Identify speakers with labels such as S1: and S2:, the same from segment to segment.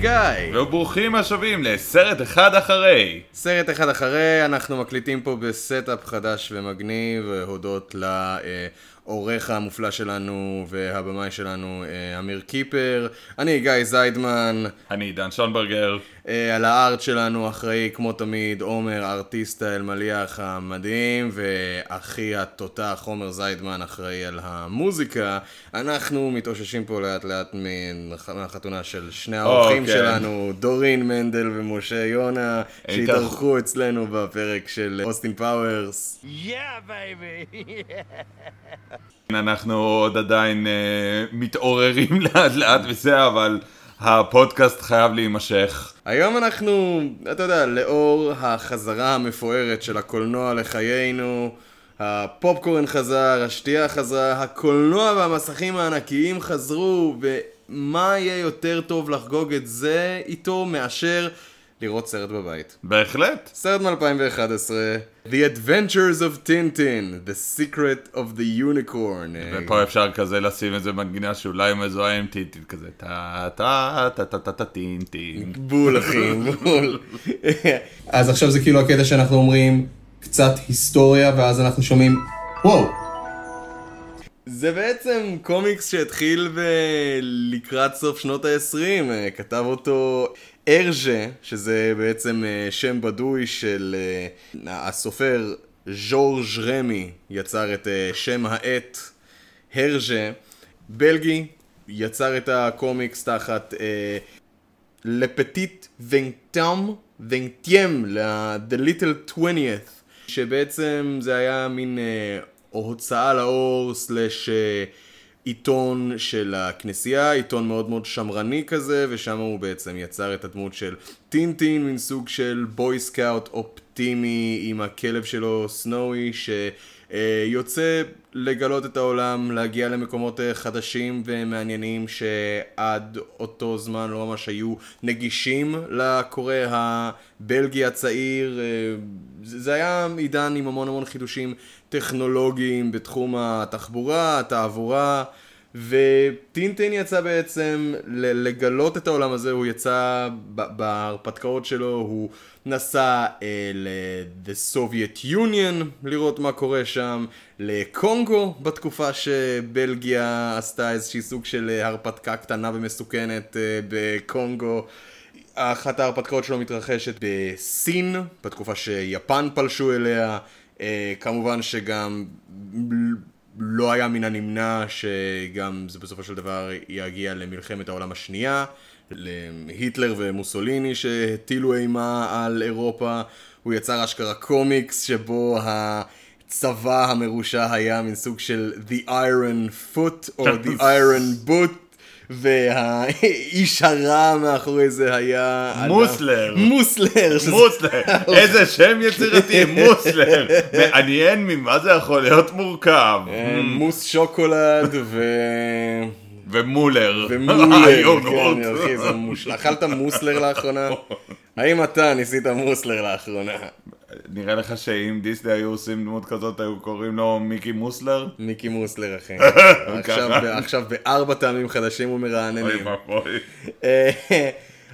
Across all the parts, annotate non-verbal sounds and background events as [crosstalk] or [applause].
S1: גיא.
S2: וברוכים השבים לסרט אחד אחרי.
S1: סרט אחד אחרי, אנחנו מקליטים פה ב setup חדש ומגניב, הודות לעורך המופלא שלנו והבמאי שלנו, אה, אמיר קיפר. אני גיא זיידמן.
S2: אני עידן שונברגר.
S1: אה, על ה art שלנו אחראי, כמו תמיד, עומר ארטיסטה אלמליח המדהים, ואחי התותח עומר זיידמן אחראי על המוזיקה. אנחנו מתאוששים פה לאט לאט מהחתונה של שני האורחים
S2: כן.
S1: שלנו, דורין מנדל ומשה יונה, שהתארחו אצלנו בפרק של אוסטין פאוורס.
S3: Yeah, baby. [laughs]
S2: אנחנו עוד עדיין אה, מתעוררים [laughs] לאט לאט וזה, אבל הפודקאסט חייב להימשך.
S1: היום אנחנו, אתה יודע, לאור החזרה המפוארת של הקולנוע לחיינו, הפופקורן חזר, השתייה חזרה, הקולנוע והמסכים הענקיים חזרו, ומה יהיה יותר טוב לחגוג את זה איתו מאשר לראות סרט בבית.
S2: בהחלט.
S1: סרט מ-2011, The Adventures of Tintin, The Secret of the Unicorn.
S2: ופה אפשר כזה לשים איזה מנגינה שאולי מזוהה עם טינטין כזה טה טה טה טה טה טה טינטין.
S1: בול אחי, [laughs] בול. אז עכשיו זה כאילו הקטע שאנחנו אומרים קצת היסטוריה ואז אנחנו שומעים וואו. זה בעצם קומיקס שהתחיל ב- לקראת סוף שנות ה-20, כתב אותו ארז'ה, שזה בעצם אה, שם בדוי של אה, הסופר ז'ורג' רמי, יצר את אה, שם העט הרז'ה, בלגי, יצר את הקומיקס תחת Le Petit Vingtième Vingtième, ל-The Little 20th, שבעצם זה היה מין אה, הוצאה לאור slash אה, עיתון של הכנסייה, עיתון מאוד מאוד שמרני כזה, ושם הוא בעצם יצר את הדמות של טינטין, מין סוג של boy scout אופטימי עם הכלב שלו סנואי, שיוצא לגלות את העולם, להגיע למקומות אה, חדשים ומעניינים שעד אותו זמן לא ממש היו נגישים לקורא הבלגי הצעיר. אה, זה היה עידן עם המון המון חידושים טכנולוגיים בתחום התחבורה, התעבורה. וטינטין יצא בעצם לגלות את העולם הזה, הוא יצא בהרפתקאות שלו, הוא נסע אה, ל-The Soviet Union לראות מה קורה שם, לקונגו בתקופה שבלגיה עשתה איזושהי סוג של אה, הרפתקה קטנה ומסוכנת אה, בקונגו. אחת ההרפתקאות שלו מתרחשת בסין, בתקופה שיפן פלשו אליה, אה, כמובן שגם לא היה מן הנמנע שגם זה בסופו של דבר יגיע למלחמת העולם השנייה, להיטלר ומוסוליני שהטילו אימה על אירופה, הוא יצר אשכרה קומיקס שבו הצבא המרושע היה מין סוג של The Iron Foot או The Iron Boot והאיש הרע מאחורי זה היה...
S2: מוסלר.
S1: מוסלר.
S2: מוסלר, [laughs] איזה שם יצירתי, מוסלר. מעניין ממה זה יכול להיות מורכב.
S1: אה, מוס שוקולד ו...
S2: ומולר.
S1: ומולר. [laughs] כן, אחי, זה מושלם. אכלת מוסלר לאחרונה? [laughs] האם אתה ניסית מוסלר לאחרונה?
S2: נראה לך שאם דיסני היו עושים דמות כזאת היו קוראים לו מיקי מוסלר?
S1: מיקי מוסלר, אחי. [laughs] עכשיו בארבע טעמים חדשים ומרעננים.
S2: אוי ואבוי.
S1: אה,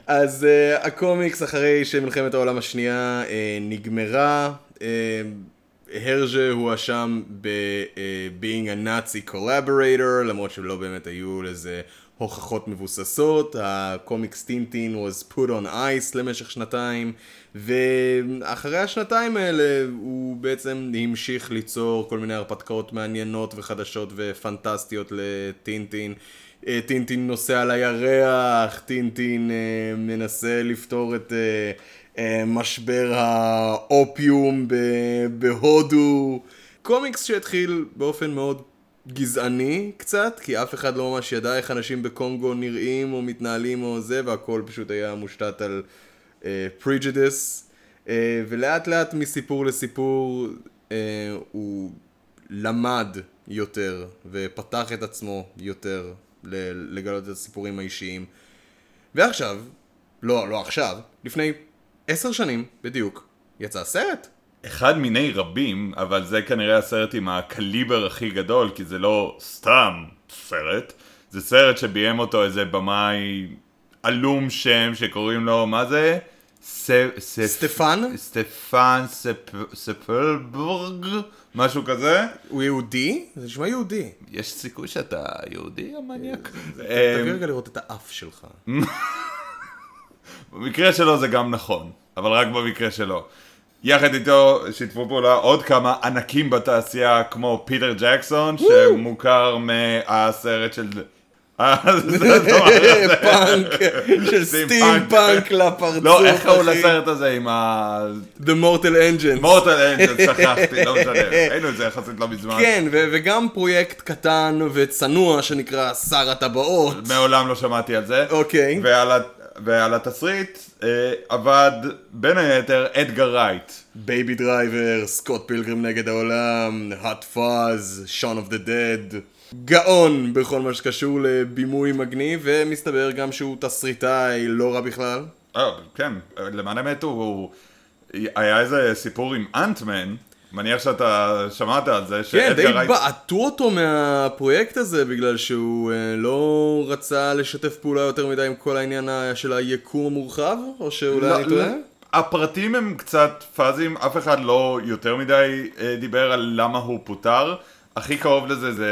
S1: אז אה, הקומיקס אחרי שמלחמת העולם השנייה אה, נגמרה, הרז'ה הואשם ב-being a Nazi collaborator, למרות שלא באמת היו לזה הוכחות מבוססות. הקומיקס טינטין was put on ice למשך שנתיים, ואחרי השנתיים האלה הוא בעצם המשיך ליצור כל מיני הרפתקאות מעניינות וחדשות ופנטסטיות לטינטין. אה, טינטין נוסע על הירח, טינטין אה, מנסה לפתור את אה, משבר האופיום בהודו. קומיקס שהתחיל באופן מאוד גזעני קצת, כי אף אחד לא ממש ידע איך אנשים בקונגו נראים או מתנהלים או זה, והכל פשוט היה מושתת על prejudice. ולאט לאט מסיפור לסיפור אה, הוא למד יותר ופתח את עצמו יותר לגלות את הסיפורים האישיים. ועכשיו, לא, לא עכשיו, לפני עשר שנים בדיוק, יצא סרט.
S2: אחד מיני רבים, אבל זה כנראה הסרט עם הקליבר הכי גדול, כי זה לא סתם סרט, זה סרט שביים אותו איזה במאי עלום שם שקוראים לו, מה זה?
S1: סטפן?
S2: סטפן ספ- ספלברג, משהו כזה.
S1: הוא יהודי? זה נשמע יהודי.
S2: יש סיכוי שאתה יהודי המניאק?
S1: תביא רגע לראות את האף שלך. [laughs]
S2: במקרה שלו זה גם נכון, אבל רק במקרה שלו. יחד איתו שיתפו פעולה עוד כמה ענקים בתעשייה כמו פיטר ג'קסון שמוכר מהסרט של...
S1: פאנק [laughs] של
S2: סטים פאנק.
S1: לפרצוף,
S2: לא, איך קראו. לסרט הזה עם ה...
S1: The Mortal Engines.
S2: Mortal Engines, [laughs] שכחתי, לא משנה, ראינו את זה יחסית לא מזמן.
S1: כן, וגם פרויקט קטן וצנוע שנקרא שר הטבעות.
S2: מעולם לא שמעתי על זה.
S1: אוקיי.
S2: ועל התסריט אה, עבד בין היתר אדגר רייט.
S1: Baby Driver, סקוט פילגרים נגד העולם, hot fuzz, Shaun of the Dead. גאון בכל מה שקשור לבימוי מגניב, ומסתבר גם שהוא תסריטאי לא רע בכלל.
S2: אה, כן, למען האמת הוא. היה איזה סיפור עם אנטמן, מניח שאתה שמעת על זה,
S1: כן, די
S2: רייט...
S1: בעטו אותו מהפרויקט הזה בגלל שהוא אה, לא רצה לשתף פעולה יותר מדי עם כל העניין של היקום המורחב, או שאולי
S2: לא,
S1: אני טועה?
S2: לא, הפרטים הם קצת פאזיים, אף אחד לא יותר מדי אה, דיבר על למה הוא פוטר. הכי קרוב לזה זה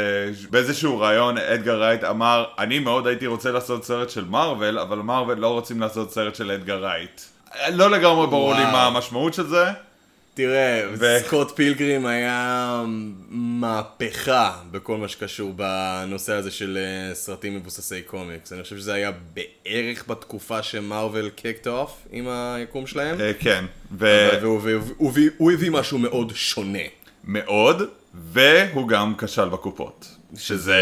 S2: באיזשהו ראיון אדגר רייט אמר אני מאוד הייתי רוצה לעשות סרט של מארוול אבל מארוול לא רוצים לעשות סרט של אדגר רייט. לא לגמרי ברור לי. מה המשמעות של זה.
S1: תראה,
S2: ו-
S1: סקוט פילגרם היה מהפכה בכל מה שקשור בנושא הזה של אה, סרטים מבוססי קומיקס. אני חושב שזה היה בערך בתקופה שמרוויל kicked off עם היקום שלהם.
S2: אה, כן, ו...
S1: והוא- והוא- הוא הביא- הוא הביא משהו מאוד שונה.
S2: מאוד, והוא גם כשל בקופות, שזה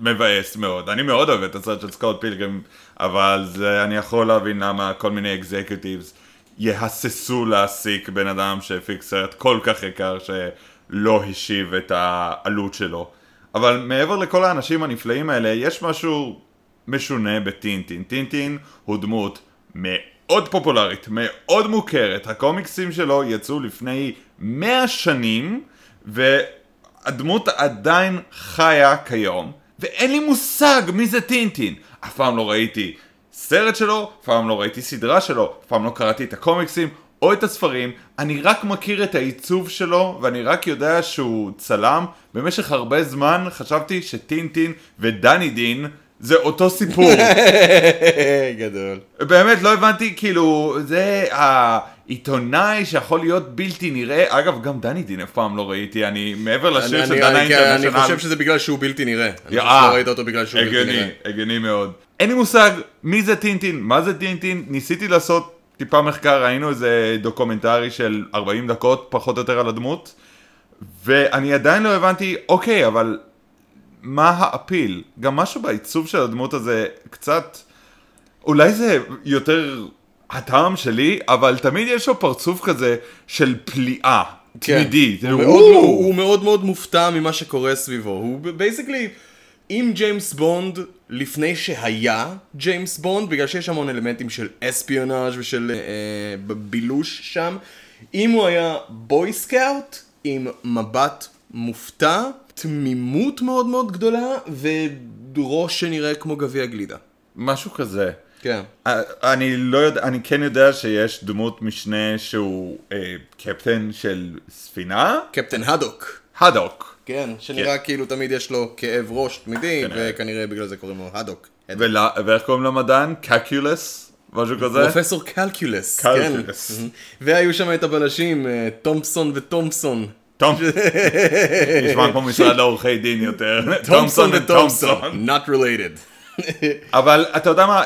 S2: מבאס מאוד. אני מאוד אוהב את הסרט של סקוט פילגרם, אבל זה, אני יכול להבין למה כל מיני אקזקיוטיבס יהססו להעסיק בן אדם שהפיק סרט כל כך יקר שלא השיב את העלות שלו. אבל מעבר לכל האנשים הנפלאים האלה, יש משהו משונה בטינטין. טינטין הוא דמות מאוד פופולרית, מאוד מוכרת. הקומיקסים שלו יצאו לפני 100 שנים, והדמות עדיין חיה כיום, ואין לי מושג מי זה טינטין. אף פעם לא ראיתי סרט שלו, אף פעם לא ראיתי סדרה שלו, אף פעם לא קראתי את הקומיקסים או את הספרים, אני רק מכיר את העיצוב שלו, ואני רק יודע שהוא צלם. במשך הרבה זמן חשבתי שטינטין ודני דין זה אותו סיפור. [laughs]
S1: גדול.
S2: באמת לא הבנתי, כאילו, זה העיתונאי שיכול להיות בלתי נראה. אגב, גם דני דין אף פעם לא ראיתי, אני מעבר לשיר של
S1: אני-
S2: דנה
S1: אני- אני
S2: אינטרנשיונל.
S1: חושב שזה בגלל שהוא בלתי נראה. אני חושב
S2: אה,
S1: שלא ראית אותו בגלל שהוא בלתי
S2: הגיוני,
S1: נראה.
S2: הגיוני מאוד. אין לי מושג מי זה טינטין, מה זה טינטין, ניסיתי לעשות טיפה מחקר, ראינו איזה דוקומנטרי של 40 דקות פחות או יותר על הדמות, ואני עדיין לא הבנתי, אוקיי, אבל מה ה appeal? גם משהו בעיצוב של הדמות הזה קצת, אולי זה יותר הטעם שלי, אבל תמיד יש לו פרצוף כזה של פליאה.
S1: כן.
S2: תמידי, זה
S1: הוא. מאוד- הוא הוא מאוד מאוד מופתע ממה שקורה סביבו. הוא basically, אם ג'יימס בונד, לפני שהיה ג'יימס בונד, בגלל שיש המון אלמנטים של אספיונאז' ושל אה, ב- בילוש שם, אם הוא היה boy scout עם מבט מופתע, תמימות מאוד מאוד גדולה, וראש שנראה כמו גביע גלידה.
S2: משהו כזה.
S1: כן.
S2: אה, אני לא יודע, אני כן יודע שיש דמות משנה שהוא אה, קפטן של ספינה,
S1: קפטן הדוק.
S2: הדוק.
S1: כן, שנראה כאילו תמיד יש לו כאב ראש תמידי,
S2: כנראה.
S1: וכנראה בגלל זה קוראים לו הדוק.
S2: ול- ואיך קוראים למדען? קלקולס? משהו כזה?
S1: פרופסור קלקולס, כן.
S2: קלקולס.
S1: והיו שם את הבלשים, אה, תומפסון ותומפסון.
S2: טום. נשמע כמו משרד לעורכי דין יותר.
S1: תומפסון ותומפסון. Not related.
S2: אבל אתה יודע מה,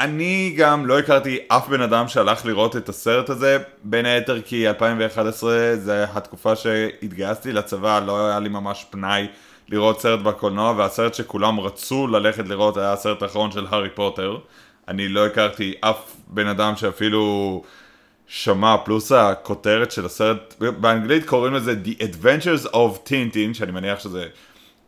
S2: אני גם לא הכרתי אף בן אדם שהלך לראות את הסרט הזה, בין היתר כי 2011 זה התקופה שהתגייסתי לצבא, לא היה לי ממש פנאי לראות סרט בקולנוע, והסרט שכולם רצו ללכת לראות היה הסרט האחרון של הארי פוטר. אני לא הכרתי אף בן אדם שאפילו שמע, פלוס הכותרת של הסרט, באנגלית קוראים לזה The Adventures of Tintin, שאני מניח שזה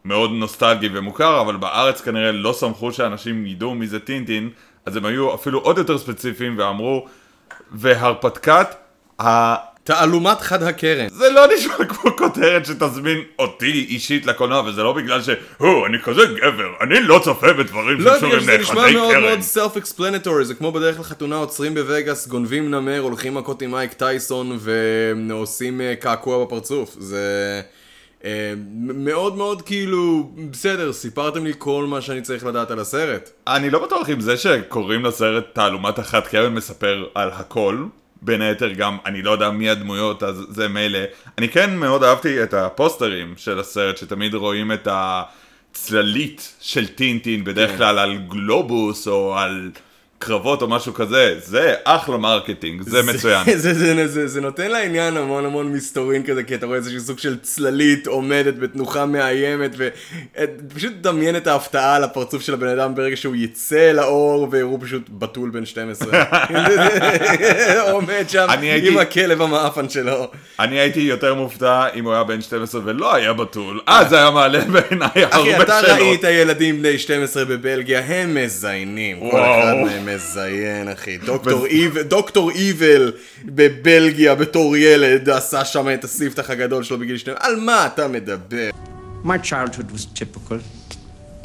S2: מאוד נוסטלגי ומוכר, אבל בארץ כנראה לא סמכו שאנשים ידעו מי זה טינטין, אז הם היו אפילו עוד יותר ספציפיים ואמרו, והרפתקת
S1: תעלומת חד הקרן.
S2: זה לא נשמע [laughs] כמו כותרת שתזמין אותי אישית לקולנוע, וזה לא בגלל ש... הו, אני כזה גבר, אני לא צופה בדברים
S1: לא,
S2: שקשורים
S1: שזה נשמע
S2: לאחדי
S1: מאוד
S2: קרן.
S1: מאוד self-explanatory, זה כמו בדרך לחתונה עוצרים בווגאס, גונבים נמר, הולכים מכות עם מייק טייסון ועושים אה, קעקוע בפרצוף. זה מאוד מאוד כאילו, בסדר, סיפרתם לי כל מה שאני צריך לדעת על הסרט.
S2: אני לא בטוח אם זה שקוראים לסרט תעלומת אחת קרן מספר על הכל. בין היתר גם, אני לא יודע מי הדמויות, אז זה מילא. אני כן מאוד אהבתי את הפוסטרים של הסרט, שתמיד רואים את הצללית של טינטין, בדרך
S1: כן.
S2: כלל על גלובוס או על קרבות או משהו כזה. זה אחלה marketing, זה מצוין.
S1: זה, [laughs] זה, זה, זה, זה נותן לעניין המון המון מסתורין כזה, כי אתה רואה איזשהו סוג של צללית עומדת בתנוחה מאיימת, ופשוט דמיין את ההפתעה על הפרצוף של הבן אדם ברגע שהוא יצא לאור, והוא פשוט בתול בן 12. [laughs] עומד שם
S2: אני הייתי-
S1: עם הכלב המאפן שלו.
S2: אני הייתי יותר מופתע אם הוא היה בן 12 ולא היה בתול, אז זה היה מעלה בעיניי
S1: אחי,
S2: הרבה
S1: אתה
S2: שאלות.
S1: ראית ילדים בני 12 בבלגיה, הם מזיינים. כל. אחד מהם מזיין, אחי. דוקטור איבל, דוקטור איבל בבלגיה בתור ילד עשה שם את הספתח הגדול שלו בגיל 12. על מה אתה מדבר?
S3: My childhood was typical.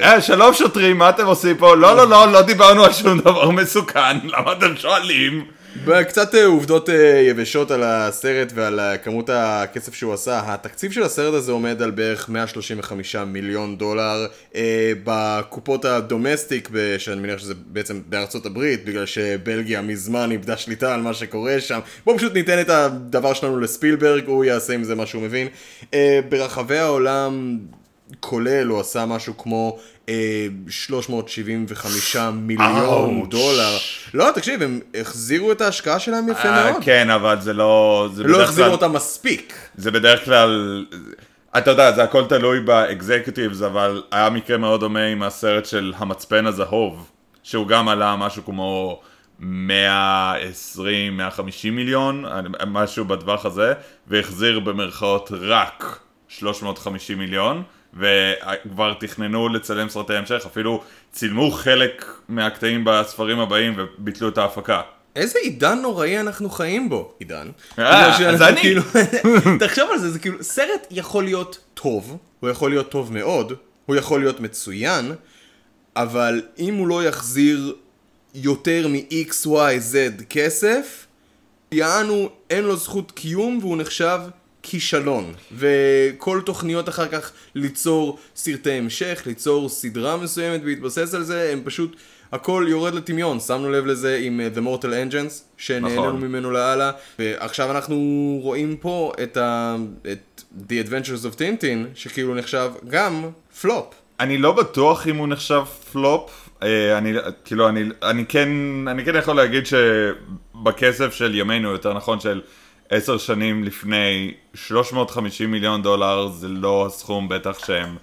S2: אה, שלום שוטרים, מה אתם עושים פה? לא, לא, לא, לא דיברנו על שום דבר מסוכן, למה אתם שואלים?
S1: קצת אה, עובדות אה, יבשות על הסרט ועל אה, כמות הכסף שהוא עשה. התקציב של הסרט הזה עומד על בערך 135 מיליון דולר בקופות הדומסטיק, שאני מניח שזה בעצם בארצות הברית, בגלל שבלגיה מזמן איבדה שליטה על מה שקורה שם. בואו פשוט ניתן את הדבר שלנו לספילברג, הוא יעשה עם זה מה שהוא מבין. ברחבי העולם... כולל, הוא עשה משהו כמו אה, 375 מיליון
S2: אאוץ'.
S1: דולר. לא, תקשיב, הם החזירו את ההשקעה שלהם יפה
S2: אה,
S1: מאוד.
S2: כן, אבל זה לא... זה
S1: לא
S2: בדרך
S1: החזירו
S2: כלל-
S1: אותה מספיק.
S2: זה בדרך כלל... אתה יודע, זה הכל תלוי באקזקutives, אבל היה מקרה מאוד דומה עם הסרט של המצפן הזהוב, שהוא גם עלה משהו כמו 120-150 מיליון, משהו בטווח הזה, והחזיר במרכאות רק 350 מיליון, וכבר תכננו לצלם סרטי המשך, אפילו צילמו חלק מהקטעים בספרים הבאים וביטלו את ההפקה.
S1: איזה עידן נוראי אנחנו חיים בו, עידן.
S2: אה,
S1: שאנחנו
S2: אז אני.
S1: כאילו- [laughs] תחשוב על זה, זה כאילו, סרט יכול להיות טוב, הוא יכול להיות טוב מאוד, הוא יכול להיות מצוין, אבל אם הוא לא יחזיר יותר מ-X, Y, Z כסף, יענו אין לו זכות קיום והוא נחשב כישלון. וכל תוכניות אחר כך ליצור סרטי המשך, ליצור סדרה מסוימת בהתבסס על זה, הם פשוט, הכל יורד לטמיון. שמנו לב לזה עם uh, The Mortal Engines, שנהנינו
S2: נכון.
S1: ממנו לאללה, ועכשיו אנחנו רואים פה את, ה... את The Adventures of Tintin, שכאילו נחשב גם פלופ.
S2: אני לא בטוח אם הוא נחשב פלופ, אה, אני, כאילו, אני, אני, כן, אני כן יכול להגיד שבכסף של ימינו, יותר נכון של עשר שנים לפני, 350 מיליון דולר זה לא הסכום בטח שהם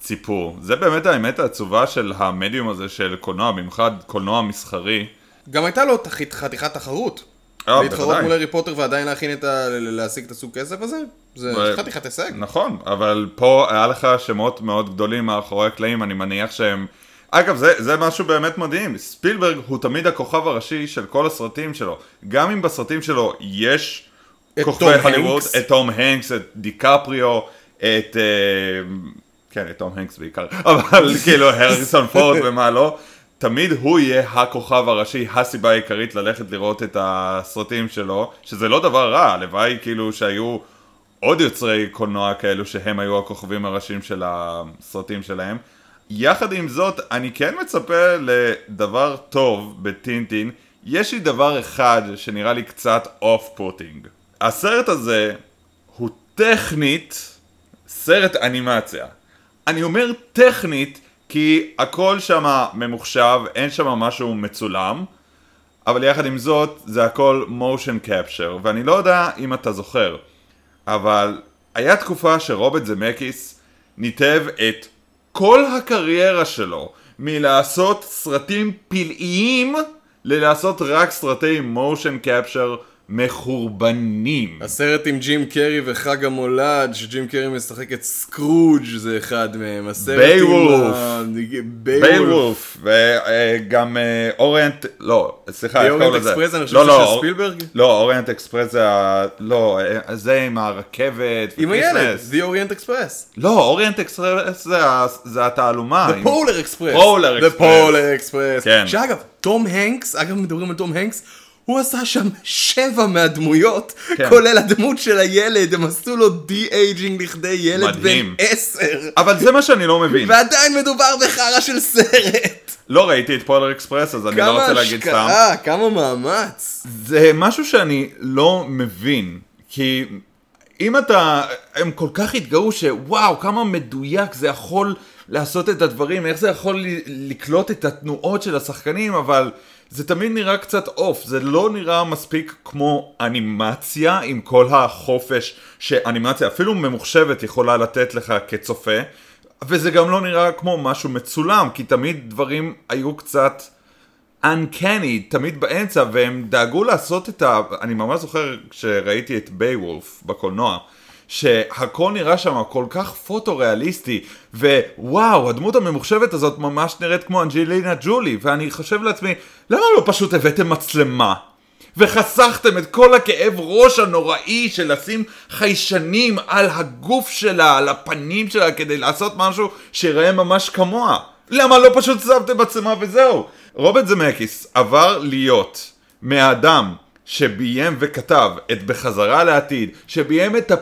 S2: ציפו. זה באמת האמת העצובה של המדיום הזה של קולנוע, במיוחד קולנוע מסחרי.
S1: גם הייתה לו חתיכת תחרות.
S2: אה,
S1: להתחרות. מול הארי פוטר ועדיין להכין את ה... להשיג את הסוג כסף הזה? זה
S2: ו-
S1: חתיכת הישג.
S2: נכון, אבל פה היה לך שמות מאוד גדולים מאחורי הקלעים, אני מניח שהם... אגב, זה, זה משהו באמת מדהים, ספילברג הוא תמיד הכוכב הראשי של כל הסרטים שלו. גם אם בסרטים שלו יש
S1: את תום הנקס.
S2: את תום הנקס, את דיקפריו, את... אה, כן, את תום הנקס בעיקר, [laughs] אבל כאילו הריסון [laughs] פורד ומה לא. תמיד הוא יהיה הכוכב הראשי, הסיבה העיקרית ללכת לראות את הסרטים שלו, שזה לא דבר רע, הלוואי כאילו שהיו עוד יוצרי קולנוע כאלו שהם היו הכוכבים הראשיים של הסרטים שלהם. יחד עם זאת, אני כן מצפה לדבר טוב בטינטין. יש לי דבר אחד שנראה לי קצת off-putting. הסרט הזה הוא טכנית סרט אנימציה. אני אומר טכנית כי הכל שם ממוחשב, אין שם משהו מצולם, אבל יחד עם זאת זה הכל motion capture, ואני לא יודע אם אתה זוכר, אבל היה תקופה שרוברט זמקיס ניתב את כל הקריירה שלו מלעשות סרטים פלאיים ללעשות רק סרטי motion capture מחורבנים.
S1: הסרט עם ג'ים קרי וחג המולד, שג'ים קרי משחק את סקרוג' זה אחד מהם. הסרט
S2: ביוולף.
S1: עם...
S2: ביוולף, וגם אה, Orient, לא, סליחה, איך
S1: Orient
S2: קוראים לזה?
S1: אקספרס, אני חושב
S2: לא,
S1: שזה
S2: לא, אור-
S1: ספילברג?
S2: לא, Orient Express זה ה... לא, אה, זה עם הרכבת.
S1: עם. הילד, The Orient Express.
S2: לא, Orient Express זה זה התעלומה.
S1: The Polar Express.
S2: Polar
S1: The. Polar Express.
S2: כן.
S1: שאגב, תום הנקס, אגב מדברים על תום הנקס, הוא עשה שם שבע מהדמויות,
S2: כן.
S1: כולל הדמות של הילד, הם עשו לו de-aging לכדי ילד בן
S2: מדהים.
S1: עשר.
S2: אבל זה מה שאני לא מבין.
S1: ועדיין מדובר בחרא של סרט.
S2: לא ראיתי את Polar Express, אז אני לא
S1: כמה
S2: רוצה להגיד סתם.
S1: השקעה, כמה מאמץ.
S2: זה משהו שאני לא מבין, כי אם אתה, הם כל כך התגאו שוואו, כמה מדויק זה יכול לעשות את הדברים, איך זה יכול לקלוט את התנועות של השחקנים, אבל זה תמיד נראה קצת אוף, זה לא נראה מספיק כמו אנימציה עם כל החופש שאנימציה אפילו ממוחשבת יכולה לתת לך כצופה, וזה גם לא נראה כמו משהו מצולם, כי תמיד דברים היו קצת... uncanny, תמיד באמצע, והם דאגו לעשות את ה... אני ממש זוכר כשראיתי את בייוולף בקולנוע, שהכל נראה שם כל כך פוטו-ריאליסטי, ווואו, הדמות הממוחשבת הזאת ממש נראית כמו אנג'לינה ג'ולי, ואני חושב לעצמי, למה לא פשוט הבאתם מצלמה? וחסכתם את כל הכאב ראש הנוראי של לשים חיישנים על הגוף שלה, על הפנים שלה, כדי לעשות משהו שיראה ממש כמוה. למה לא פשוט שמתם מצלמה וזהו? רוברט זמקיס עבר להיות מהאדם שביים וכתב את בחזרה לעתיד, שביים את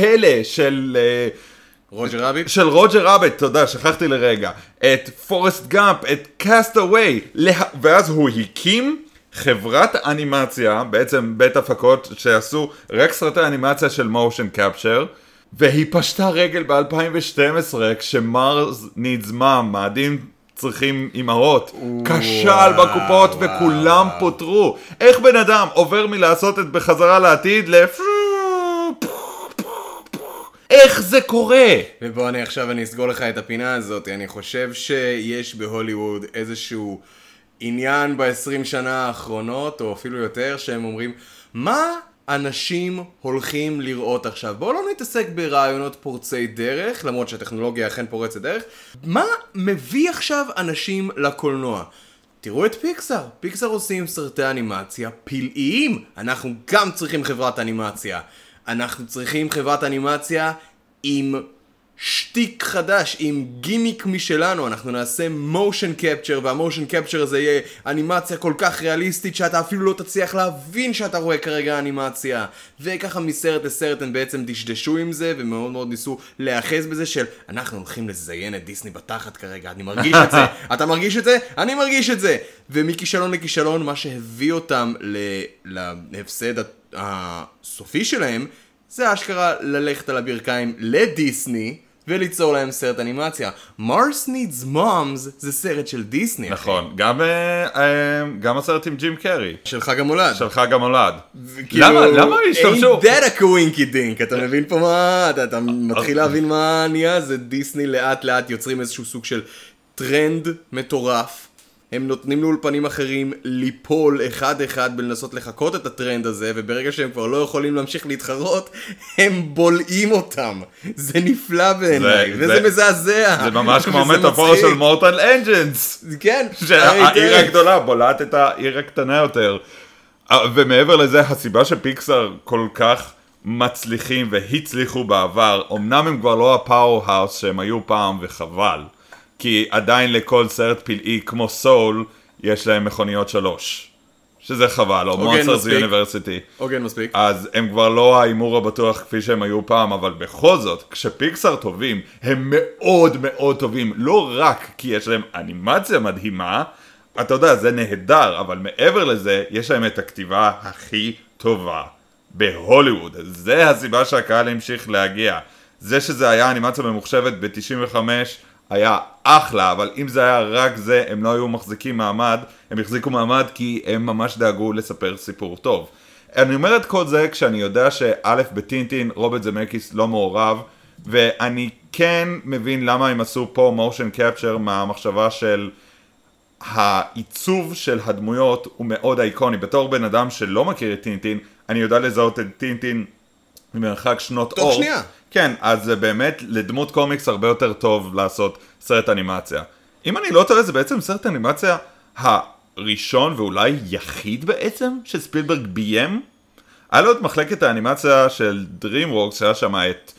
S2: הפלא של... אה,
S1: רוג'ר רביט?
S2: של רוג'ר רביט, תודה, שכחתי לרגע, את פורסט גאמפ, את Cast Away, ואז הוא הקים חברת אנימציה, בעצם בית הפקות שעשו רק סרטי אנימציה של motion capture, והיא פשטה רגל ב-2012 כש Mars Needs Moms, מאדים צריכים אימהות, כשל בקופות וכולם פוטרו. איך בן אדם עובר מלעשות את בחזרה לעתיד ל... איך זה קורה?
S1: ובוא אני עכשיו אני אסגור לך את הפינה הזאת, אני חושב שיש בהוליווד איזשהו עניין ב-20 שנה האחרונות, או אפילו יותר, שהם אומרים, מה אנשים הולכים לראות עכשיו? בואו לא נתעסק ברעיונות פורצי דרך, למרות שהטכנולוגיה אכן פורצת דרך, מה מביא עכשיו אנשים לקולנוע? תראו את פיקסאר, פיקסאר עושים סרטי אנימציה פלאיים, אנחנו גם צריכים חברת אנימציה. אנחנו צריכים חברת אנימציה עם שטיק חדש, עם גימיק משלנו, אנחנו נעשה מושן קפצ'ר, והמושן קפצ'ר הזה יהיה אנימציה כל כך ריאליסטית שאתה אפילו לא תצליח להבין שאתה רואה כרגע אנימציה. וככה מסרט לסרט הם בעצם דשדשו עם זה, ומאוד מאוד ניסו להיאחז בזה של אנחנו הולכים לזיין את דיסני בתחת כרגע, אני מרגיש את זה, [laughs] אתה מרגיש את זה? אני מרגיש את זה! ומכישלון לכישלון, מה שהביא אותם ל- להפסד הסופי שלהם, זה אשכרה ללכת על הברכיים לדיסני וליצור להם סרט אנימציה. Mars Needs Moms זה סרט של דיסני.
S2: נכון, גם, אה, אה, גם הסרט עם ג'ים קרי,
S1: של חג המולד.
S2: של חג המולד.
S1: כאילו,
S2: למה, למה השתמשו?
S1: Ain't that a coinky dink, אתה מבין פה מה, אתה, אתה מתחיל להבין מה נהיה, זה דיסני לאט לאט יוצרים איזשהו סוג של טרנד מטורף. הם נותנים לאולפנים אחרים ליפול אחד אחד בלנסות לחקות את הטרנד הזה, וברגע שהם כבר לא יכולים להמשיך להתחרות, הם בולעים אותם. זה נפלא בעיניי,
S2: זה-
S1: וזה
S2: זה-
S1: מזעזע.
S2: זה ממש כמו המטאפורה. של Mortal Engines.
S1: כן.
S2: שהעיר
S1: הרי-
S2: הגדולה בולעת את העיר הקטנה יותר. אה, ומעבר לזה, הסיבה שפיקסאר כל כך מצליחים והצליחו בעבר, אמנם הם כבר לא ה powerhouse שהם היו פעם, וחבל. כי עדיין לכל סרט פלאי כמו סול, יש להם מכוניות שלוש. שזה חבל, או מונסטרס
S1: מספיק.
S2: יוניברסיטי.
S1: הוגן מספיק.
S2: אז הם כבר לא ההימור הבטוח כפי שהם היו פעם, אבל בכל זאת, כשפיקסאר טובים, הם מאוד מאוד טובים, לא רק כי יש להם אנימציה מדהימה, אתה יודע, זה נהדר, אבל מעבר לזה, יש להם את הכתיבה הכי טובה בהוליווד. זה הסיבה שהקהל המשיך להגיע. זה שזה היה אנימציה ממוחשבת ב-95, היה אחלה, אבל אם זה היה רק זה, הם לא היו מחזיקים מעמד, הם החזיקו מעמד כי הם ממש דאגו לספר סיפור טוב. אני אומר את כל זה כשאני יודע שא' בטינטין רוברט זמקיס לא מעורב, ואני כן מבין למה הם עשו פה מושן קפצ'ר מהמחשבה של העיצוב של הדמויות הוא מאוד אייקוני. בתור בן אדם שלא מכיר את טינטין, אני יודע לזהות את טינטין ממרחק שנות
S1: תוך
S2: אור.
S1: שנייה.
S2: כן, אז זה באמת לדמות קומיקס הרבה יותר טוב לעשות סרט אנימציה. אם אני לא טועה, זה בעצם סרט אנימציה הראשון ואולי יחיד בעצם שספילברג ביים. היה לו את מחלקת האנימציה של DreamWorks, שהיה שם את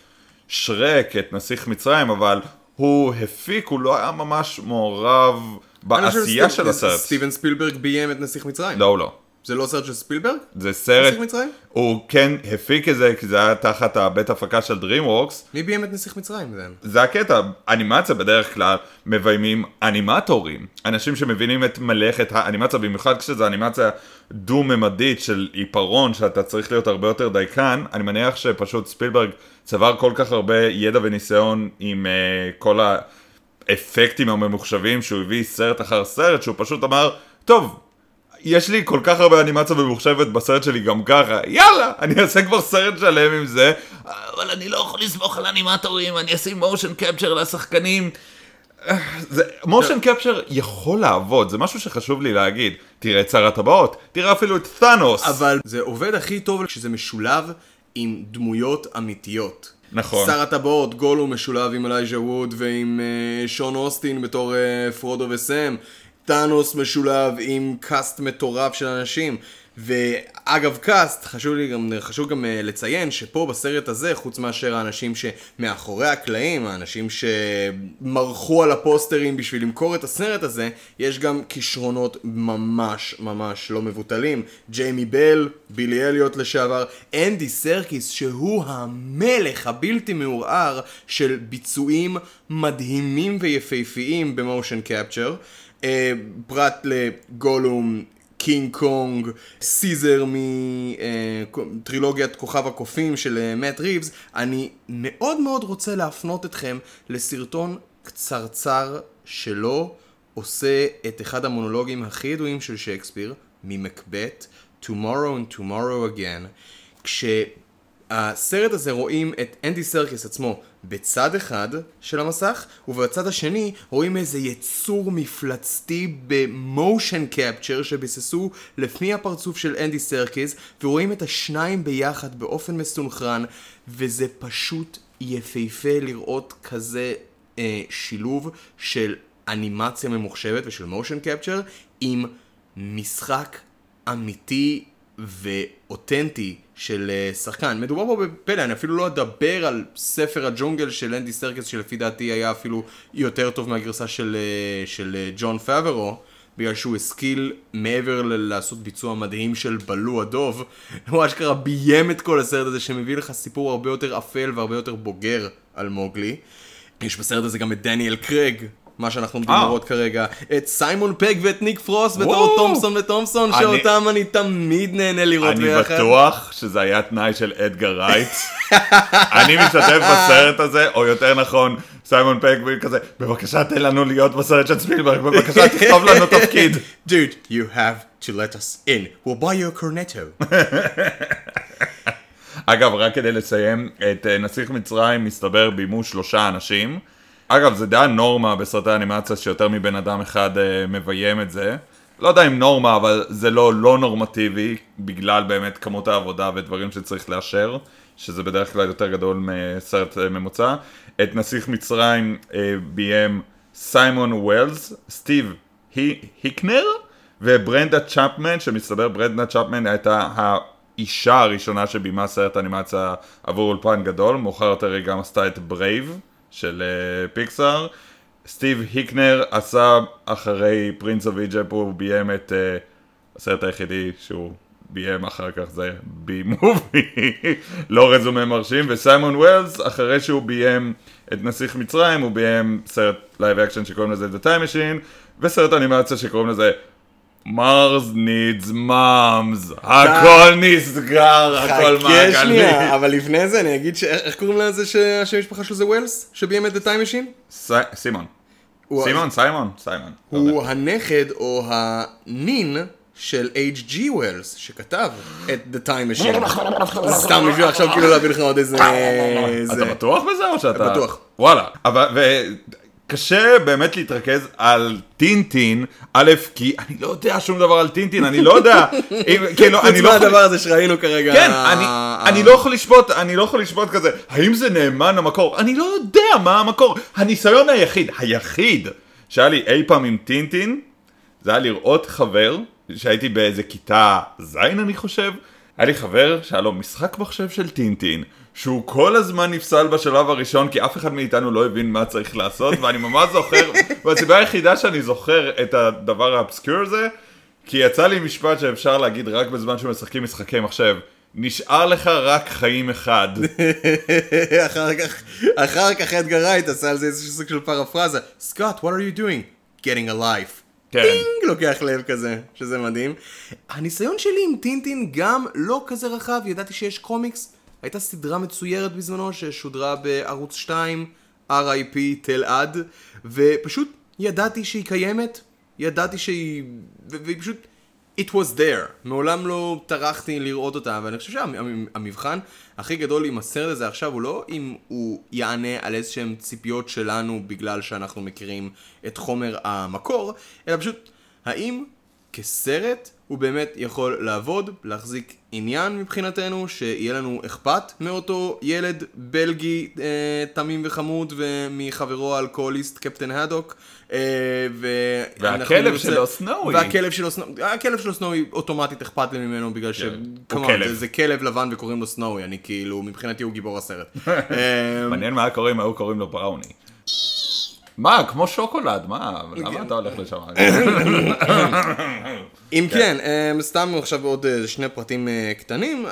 S2: שרק, את נסיך מצרים, אבל הוא הפיק, הוא לא היה ממש מעורב בעשייה של הסרט.
S1: סטיבן ספילברג ביים את נסיך מצרים.
S2: לא, הוא לא.
S1: זה לא סרט של ספילברג?
S2: זה סרט,
S1: נסיך מצרים?
S2: הוא כן הפיק את זה, כי זה היה תחת הבית הפקה של DreamWorks.
S1: מי ביים את נסיך מצרים? זה?
S2: זה הקטע, אנימציה בדרך כלל מביימים אנימטורים, אנשים שמבינים את מלאכת האנימציה, במיוחד כשזו אנימציה דו-ממדית של עיפרון, שאתה צריך להיות הרבה יותר דייקן, אני מניח שפשוט ספילברג צבר כל כך הרבה ידע וניסיון עם uh, כל האפקטים הממוחשבים שהוא הביא סרט אחר סרט, שהוא פשוט אמר, טוב, יש לי כל כך הרבה אנימציה ממוחשבת בסרט שלי גם ככה, יאללה, אני אעשה כבר סרט שלם עם זה, אבל אני לא יכול לסמוך על אנימטורים, אני אשים מושן קפצ'ר לשחקנים. מושן קפצ'ר יכול לעבוד, זה משהו שחשוב לי להגיד. תראה את שר הטבעות, תראה אפילו את תאנוס.
S1: אבל זה עובד הכי טוב כשזה משולב עם דמויות אמיתיות.
S2: נכון.
S1: שר הטבעות, גולו משולב עם אלייז'ה ווד ועם uh, שון אוסטין בתור uh, פרודו וסם. ת'אנוס משולב עם cast מטורף של אנשים. ואגב cast, חשוב, לי גם, חשוב גם uh, לציין שפה בסרט הזה, חוץ מאשר האנשים שמאחורי הקלעים, האנשים שמרחו על הפוסטרים בשביל למכור את הסרט הזה, יש גם כישרונות ממש ממש לא מבוטלים. ג'יימי בל, בילי אליוט לשעבר, אנדי סרקיס, שהוא המלך הבלתי מעורער של ביצועים מדהימים ויפהפיים ב motion capture. אה, פרט לגולום, קינג קונג, סיזר מטרילוגיית כוכב הקופים של אה, מאט ריבס, אני מאוד מאוד רוצה להפנות אתכם לסרטון קצרצר שלו עושה את אחד המונולוגים הכי ידועים של שייקספיר, ממקבט, Tomorrow and Tomorrow Again, כשהסרט הזה רואים את אנדי סרקיס עצמו בצד אחד של המסך, ובצד השני רואים איזה יצור מפלצתי ב motion capture שביססו לפי הפרצוף של אנדי סרקיס, ורואים את השניים ביחד באופן מסונכרן, וזה פשוט יפהפה לראות כזה אה, שילוב של אנימציה ממוחשבת ושל motion capture עם משחק אמיתי ואותנטי של אה, שחקן. מדובר פה בפלא, אני אפילו לא אדבר על ספר הג'ונגל של אנדי סרקס, שלפי דעתי היה אפילו יותר טוב מהגרסה של, אה, של אה, ג'ון פאברו. בגלל שהוא השכיל מעבר ל- לעשות ביצוע מדהים של בלו הדוב, [laughs] הוא אשכרה ביים את כל הסרט הזה שמביא לך סיפור הרבה יותר אפל והרבה יותר בוגר על מוגלי. יש בסרט הזה גם את דניאל קרג, מה שאנחנו עומדים
S2: אה.
S1: לראות כרגע, את סיימון פג ואת ניק פרוס בתור
S2: וואו.
S1: תומפסון ותומפסון,
S2: אני-
S1: שאותם אני תמיד נהנה לראות
S2: אני
S1: ביחד.
S2: בטוח שזה היה תנאי של אדגר רייט. אני משתתף בסרט הזה, או יותר נכון, סיימון פק כזה, בבקשה תן לנו להיות בסרט של ספילברג, בבקשה תכתוב לנו תפקיד. [laughs]
S1: Dude, you have to let us in. We'll buy you a cornetto. [laughs]
S2: אגב, רק כדי לסיים, את אה, נסיך מצרים מסתבר ביימו שלושה אנשים. אגב, זה די הנורמה בסרטי אנימציה שיותר מבן אדם אחד אה, מביים את זה. לא יודע אם נורמה, אבל זה לא לא נורמטיבי, בגלל באמת כמות העבודה ודברים שצריך לאשר, שזה בדרך כלל יותר גדול מסרט אה, ממוצע. את נסיך מצרים אה, ביים סיימון וולס, סטיב הי- היקנר, וברנדה צ'פמן, שמסתבר ברנדה צ'פמן הייתה האישה הראשונה שביימה סרט אנימציה עבור אולפן גדול, מאוחר יותר היא גם עשתה את Brave של פיקסאר. סטיב היקנר עשה אחרי Prince of Egypt, הוא ביים את אה, הסרט היחידי שהוא ביים אחר כך זה Bee Movie, [laughs] לא רזומה מרשים, וסיימון וולס, אחרי שהוא ביים את נסיך מצרים, הוא ביים סרט live action שקוראים לזה The Time Machine, וסרט אנימציה שקוראים לזה Mars Needs Moms, הכל נסגר, הכל
S1: ככה
S2: מעגלי.
S1: שנייה, אבל לפני זה אני אגיד. איך קוראים לזה שהשם משפחה שלו זה וולס? שביים את The Time Machine?
S2: סי- סימון. סימון, סיימון, סיימון. לא.
S1: הוא הנכד או הנין של H.G. וולס, שכתב את The Time Machine. סתם בשביל עכשיו כאילו להביא לך עוד איזה...
S2: אתה. בטוח בזה או שאתה...
S1: בטוח.
S2: וואלה. קשה באמת להתרכז על טינטין, א', כי אני לא יודע שום דבר על טינטין, אני לא יודע, [laughs] כאילו, אני לא יכול...
S1: מהדבר הזה שראינו כרגע.
S2: כן, אני, לא יכול לשפוט, אני לא יכול לשפוט כזה, האם זה נאמן למקור? אני לא יודע מה המקור. הניסיון היחיד, היחיד, שהיה לי אי פעם עם טינטין, זה היה לראות חבר, שהייתי באיזה כיתה ז' אני חושב, היה לי חבר שהיה לו משחק מחשב של טינטין, שהוא כל הזמן נפסל בשלב הראשון, כי אף אחד מאיתנו לא הבין מה צריך לעשות, ואני ממש זוכר, [laughs] והסיבה היחידה שאני זוכר את הדבר האבסקיור הזה, כי יצא לי משפט שאפשר להגיד רק בזמן שמשחקים משחקי מחשב. נשאר לך רק חיים אחד. [laughs]
S1: אחר כך, אחר כך אדגר רייט עשה על זה איזשהו סוג של פרפרזה. סקוט, what are you doing? getting a life.
S2: כן.
S1: טינג לוקח לב כזה, שזה מדהים. הניסיון שלי עם טינטין גם לא כזה רחב, ידעתי שיש קומיקס. הייתה סדרה מצוירת בזמנו ששודרה בערוץ 2, RIP תל עד, ופשוט ידעתי שהיא קיימת, ידעתי שהיא... והיא פשוט... It was there. מעולם לא טרחתי לראות אותה, ואני חושב שהמבחן הכי גדול עם הסרט הזה עכשיו הוא לא אם הוא יענה על איזשהם ציפיות שלנו בגלל שאנחנו מכירים את חומר המקור, אלא פשוט האם כסרט הוא באמת יכול לעבוד, להחזיק עניין מבחינתנו, שיהיה לנו אכפת מאותו ילד בלגי אה, תמים וחמוד ומחברו האלכוהוליסט קפטן הדוק. אה,
S2: והכלב
S1: נרצה-
S2: שלו, סנואי.
S1: והכלב שלו סנואי, הכלב שלו סנואי אוטומטית אכפת לי ממנו בגלל ש...
S2: כן, הוא
S1: כמובן,
S2: כלב.
S1: זה, זה כלב לבן וקוראים לו סנואי, אני כאילו, מבחינתי הוא גיבור הסרט. [laughs]
S2: מעניין מה קורה אם היו קוראים לו בראוני. מה, כמו שוקולד, מה, למה אתה הולך לשם?
S1: אם כן, אה, סתם עכשיו עוד אה, שני פרטים אה, קטנים,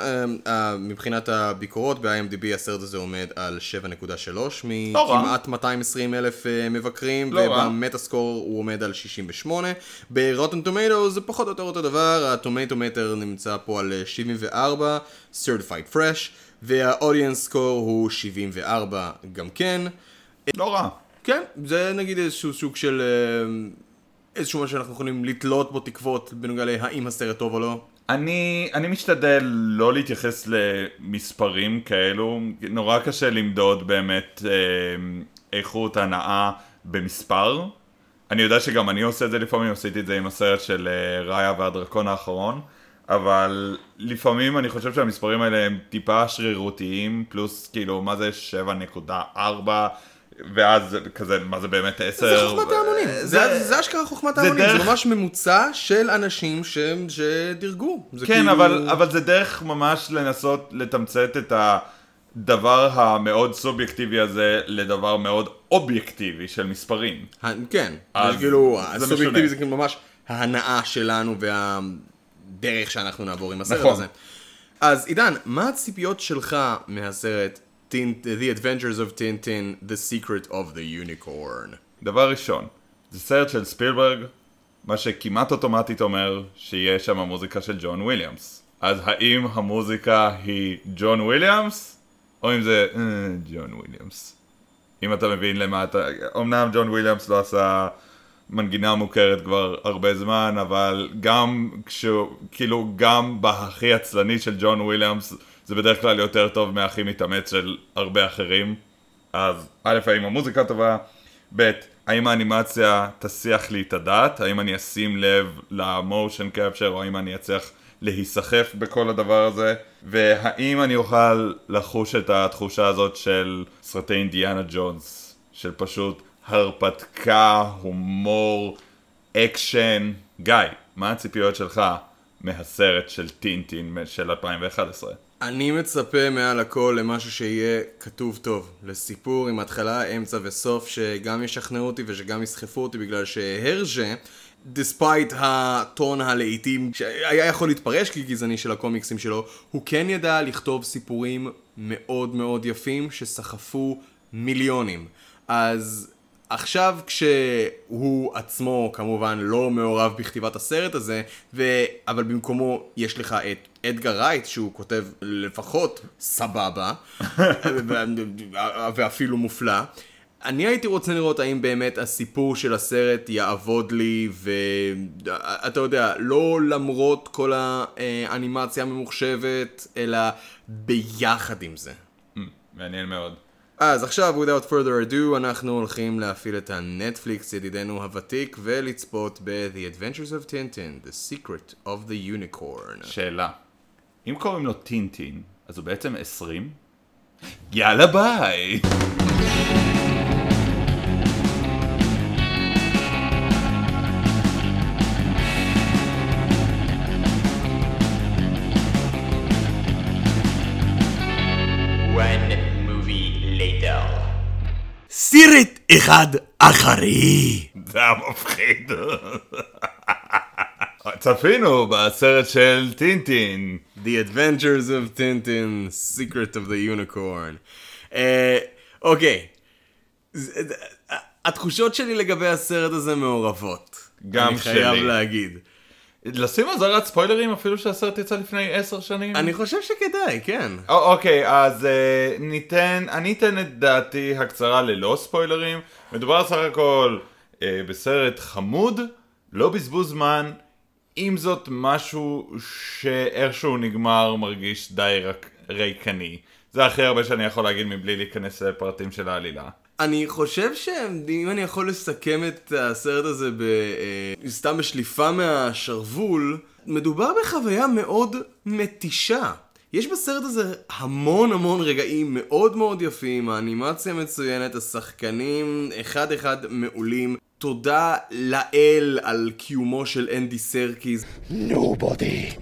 S1: אה, מבחינת הביקורות ב-IMDb הסרט הזה עומד על 7.3
S2: לא.
S1: מכמעט 220 אלף אה, מבקרים,
S2: לא.
S1: ובמטאסקור הוא עומד על 68. ברוטן טומטו זה פחות או יותר אותו דבר, הטומטו מטר נמצא פה על אה, 74, Certified Fresh, והאודיאנס סקור הוא 74 גם כן.
S2: לא רע.
S1: כן, זה נגיד איזשהו סוג של... אה, איזשהו משהו שאנחנו יכולים לתלות בו תקוות בנוגע להאם הסרט טוב או לא.
S2: אני, אני משתדל לא להתייחס למספרים כאלו, נורא קשה למדוד באמת אה, איכות הנאה במספר. אני יודע שגם אני עושה את זה לפעמים, עשיתי את זה עם הסרט של אה, ראיה והדרקון האחרון, אבל לפעמים אני חושב שהמספרים האלה הם טיפה שרירותיים, פלוס כאילו, מה זה 7.4, ואז זה כזה, מה זה באמת 10?
S1: זה חוכמת ההמונים,
S2: זה-
S1: זה זה אשכרה חוכמת
S2: זה
S1: ההמונים, זה
S2: דרך-
S1: ממש ממוצע של אנשים ש- שדירגו. זה
S2: כן,
S1: כאילו-
S2: אבל, אבל זה דרך ממש לנסות לתמצת את הדבר המאוד סובייקטיבי הזה לדבר מאוד אובייקטיבי של מספרים.
S1: ה- כן,
S2: אז
S1: זה כאילו,
S2: זה
S1: הסובייקטיבי. זה כאילו ממש ההנאה שלנו והדרך שאנחנו נעבור עם הסרט
S2: נכון.
S1: הזה. אז עידן, מה הציפיות שלך מהסרט Tint- The Adventures of Tintin, The Secret of the Unicorn?
S2: דבר ראשון, זה סרט של ספילברג, מה שכמעט אוטומטית אומר שיהיה שם המוזיקה של ג'ון וויליאמס. אז האם המוזיקה היא ג'ון וויליאמס, או אם זה אה, ג'ון וויליאמס? אם אתה מבין למה אתה... אמנם ג'ון וויליאמס לא עשה מנגינה מוכרת כבר הרבה זמן, אבל גם כשהוא, כאילו, גם בהכי עצלני של ג'ון וויליאמס, זה בדרך כלל יותר טוב מהכי מתאמץ של הרבה אחרים. אז א', האם המוזיקה טובה? ב', האם האנימציה תסיח לי את הדעת? האם אני אשים לב ל motion capture, או האם אני אצליח להיסחף בכל הדבר הזה? והאם אני אוכל לחוש את התחושה הזאת של סרטי אינדיאנה ג'ונס, של פשוט הרפתקה, הומור, אקשן? גיא, מה הציפיות שלך מהסרט של טינטין של 2011?
S1: אני מצפה מעל הכל למשהו שיהיה כתוב טוב, לסיפור עם התחלה, אמצע וסוף, שגם ישכנעו אותי ושגם יסחפו אותי, בגלל שהרז'ה, despite הטון הלעיתים שהיה יכול להתפרש כגזעני של הקומיקסים שלו, הוא כן ידע לכתוב סיפורים מאוד מאוד יפים שסחפו מיליונים. אז עכשיו כשהוא עצמו כמובן לא מעורב בכתיבת הסרט הזה, ו... אבל במקומו יש לך את אדגר רייט שהוא כותב לפחות סבבה, [laughs] ואפילו מופלא. אני הייתי רוצה לראות האם באמת הסיפור של הסרט יעבוד לי, ואתה יודע, לא למרות כל האנימציה הממוחשבת, אלא ביחד עם זה.
S2: מעניין מאוד.
S1: אז עכשיו, without further ado, אנחנו הולכים להפעיל את הנטפליקס, ידידנו הוותיק, ולצפות ב-The Adventures of Tintin, The Secret of the Unicorn.
S2: שאלה, אם קוראים לו טינטין, אז הוא בעצם 20? יאללה ביי!
S4: אחד אחרי.
S2: זה היה מפחיד. צפינו בסרט של טינטין.
S1: The Adventures of Tintin, Secret of the Unicorn. אה, אוקיי. התחושות שלי לגבי הסרט הזה מעורבות.
S2: גם
S1: אני חייב
S2: שלי.
S1: להגיד.
S2: לשים אזהרת ספוילרים אפילו שהסרט יצא לפני עשר שנים?
S1: אני חושב שכדאי, כן.
S2: א- אוקיי, אז אה, ניתן, אני אתן את דעתי הקצרה ללא ספוילרים. מדובר סך הכל אה, בסרט חמוד, לא בזבוז זמן, עם זאת משהו שאיכשהו נגמר מרגיש די רק, ריקני. זה הכי הרבה שאני יכול להגיד מבלי להיכנס לפרטים של העלילה.
S1: אני חושב שאם אני יכול לסכם את הסרט הזה ב... אה, סתם בשליפה מהשרוול, מדובר בחוויה מאוד מתישה. יש בסרט הזה המון המון רגעים מאוד מאוד יפים, האנימציה מצוינת, השחקנים אחד אחד מעולים. תודה לאל על קיומו של אנדי סרקיס.
S4: Nobody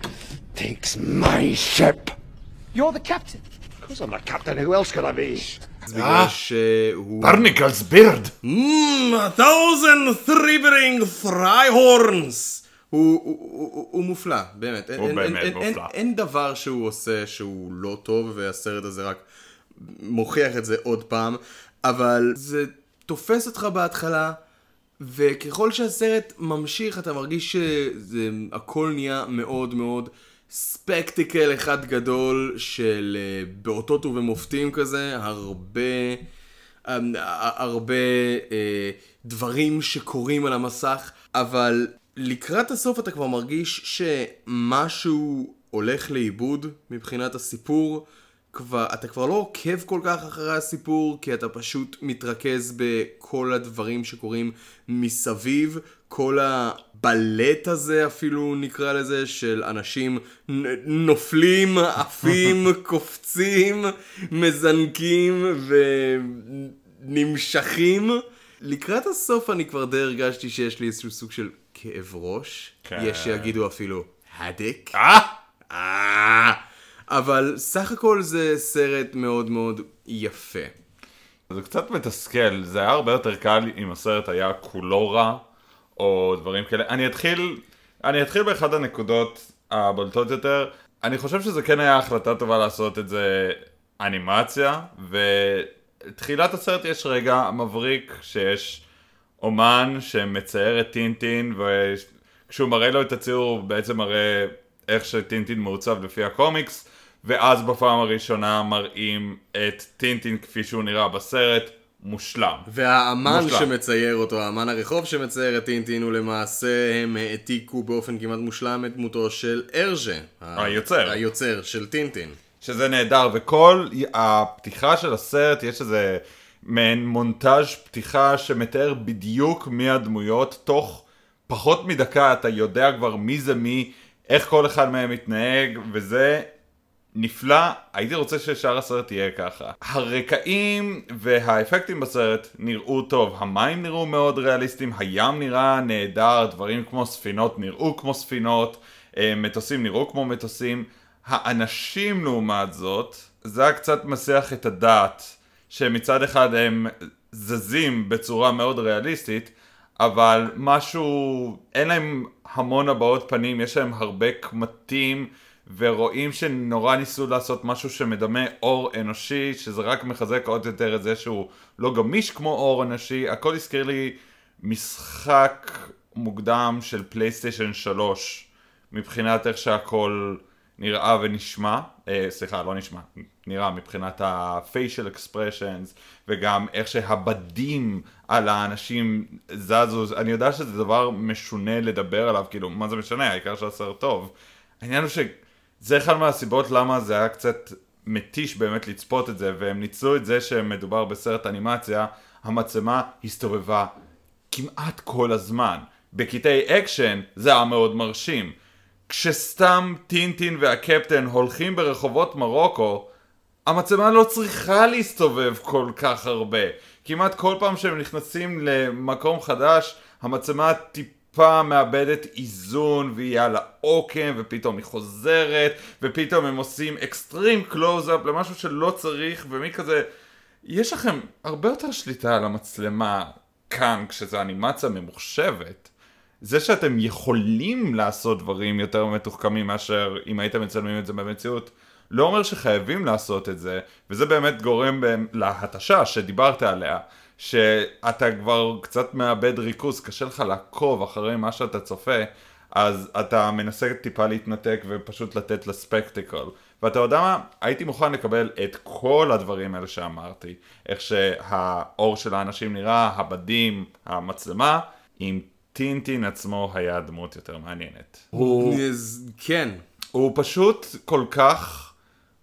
S4: takes my ship.
S5: You're the captain.
S4: Of course I'm the captain. Who else could I be?
S1: בגלל שהוא...
S2: ברניקלס בירד!
S1: Mm, a thousand thribbering fryhorns! הוא, הוא, הוא, הוא מופלא, באמת.
S2: הוא
S1: אין,
S2: באמת
S1: אין,
S2: מופלא.
S1: אין, אין דבר שהוא עושה שהוא לא טוב, והסרט הזה רק מוכיח את זה עוד פעם, אבל זה תופס אותך בהתחלה, וככל שהסרט ממשיך אתה מרגיש שזה הכל נהיה מאוד מאוד ספקטיקל אחד גדול של אה, באותות ובמופתים כזה, הרבה... אה, הרבה אה, דברים שקורים על המסך, אבל לקראת הסוף אתה כבר מרגיש שמשהו הולך לאיבוד מבחינת הסיפור. כבר, אתה כבר לא עוקב כל כך אחרי הסיפור, כי אתה פשוט מתרכז בכל הדברים שקורים מסביב, כל הבלט הזה אפילו נקרא לזה, של אנשים נופלים, עפים, [laughs] קופצים, מזנקים ונמשכים. לקראת הסוף אני כבר די הרגשתי שיש לי איזשהו סוג של כאב ראש.
S2: כן.
S1: יש שיגידו אפילו הדק.
S2: אה!
S1: אה, אבל סך הכל זה סרט מאוד מאוד יפה.
S2: זה קצת מתסכל, זה היה הרבה יותר קל אם הסרט היה כולו רע, או דברים כאלה. אני אתחיל, אני אתחיל באחד הנקודות הבולטות יותר. אני חושב שזה כן היה החלטה טובה לעשות את זה אנימציה, ותחילת הסרט יש רגע מבריק שיש אומן שמצייר את טינטין, וכשהוא מראה לו את הציור הוא בעצם מראה איך שטינטין מעוצב לפי הקומיקס, ואז בפעם הראשונה מראים את טינטין כפי שהוא נראה בסרט, מושלם.
S1: והאמן
S2: מושלם.
S1: שמצייר אותו, האמן הרחוב שמצייר את טינטין, הוא למעשה הם העתיקו באופן כמעט מושלם את דמותו של ארז'ה.
S2: היוצר.
S1: היוצר של טינטין.
S2: שזה נהדר, וכל הפתיחה של הסרט, יש איזה מעין מונטאז' פתיחה שמתאר בדיוק מי הדמויות, תוך פחות מדקה אתה יודע כבר מי זה מי, איך כל אחד מהם מתנהג, וזה נפלא, הייתי רוצה ששאר הסרט יהיה ככה. הרקעים והאפקטים בסרט נראו טוב, המים נראו מאוד ריאליסטיים, הים נראה נהדר, דברים כמו ספינות נראו כמו ספינות, אה, מטוסים נראו כמו מטוסים. האנשים לעומת זאת, זה היה קצת מסיח את הדעת, שמצד אחד הם זזים בצורה מאוד ריאליסטית, אבל משהו, אין להם המון הבעות פנים, יש להם הרבה קמטים, ורואים שנורא ניסו לעשות משהו שמדמה אור אנושי, שזה רק מחזק עוד יותר את זה שהוא לא גמיש כמו אור אנושי, הכל הזכיר לי משחק מוקדם של פלייסטיישן 3, מבחינת איך שהכל נראה ונשמע, אה, סליחה, לא נשמע, נראה מבחינת ה-facial expressions, וגם איך שהבדים על האנשים זזו, אני יודע שזה דבר משונה לדבר עליו, כאילו, מה זה משנה, העיקר שהסרט טוב. העניין הוא שזה אחד מהסיבות למה זה היה קצת מתיש באמת לצפות את זה, והם ניצלו את זה שמדובר בסרט אנימציה, המצלמה הסתובבה כמעט כל הזמן. בקטעי אקשן זה היה מאוד מרשים. כשסתם טינטין והקפטן הולכים ברחובות מרוקו, המצלמה לא צריכה להסתובב כל כך הרבה. כמעט כל פעם שהם נכנסים למקום חדש, המצלמה טיפה מאבדת איזון והיא על העוקם, ופתאום היא חוזרת, ופתאום הם עושים extreme close-up למשהו שלא צריך, ומי כזה... יש לכם הרבה יותר שליטה על המצלמה כאן, כשזו אנימציה ממוחשבת. זה שאתם יכולים לעשות דברים יותר מתוחכמים מאשר אם הייתם מצלמים את זה במציאות, לא אומר שחייבים לעשות את זה, וזה באמת גורם להתשה שדיברת עליה, שאתה כבר קצת מאבד ריכוז, קשה לך לעקוב אחרי מה שאתה צופה, אז אתה מנסה טיפה להתנתק ופשוט לתת לספקטיקל. ואתה יודע מה? הייתי מוכן לקבל את כל הדברים האלה שאמרתי. איך שהאור של האנשים נראה, הבדים, המצלמה, אם טינטין עצמו היה דמות יותר מעניינת. הוא...
S1: כן.
S2: הוא פשוט כל כך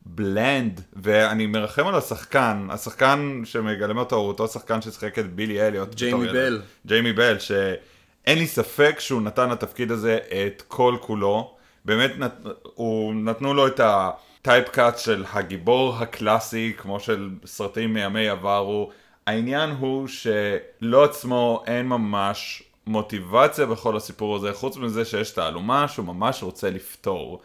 S2: בלנד, ואני מרחם על השחקן, השחקן שמגלם אותו הוא אותו שחקן ששיחק את בילי אליוט.
S1: ג'יימי. בל.
S2: ג'יימי בל, שאין לי ספק שהוא נתן לתפקיד הזה את כל כולו. באמת נת... הוא... נתנו לו את הטייפקאט של הגיבור הקלאסי, כמו של סרטים מימי עברו. העניין הוא שלא עצמו אין ממש מוטיבציה בכל הסיפור הזה, חוץ מזה שיש תעלומה שהוא ממש רוצה לפתור.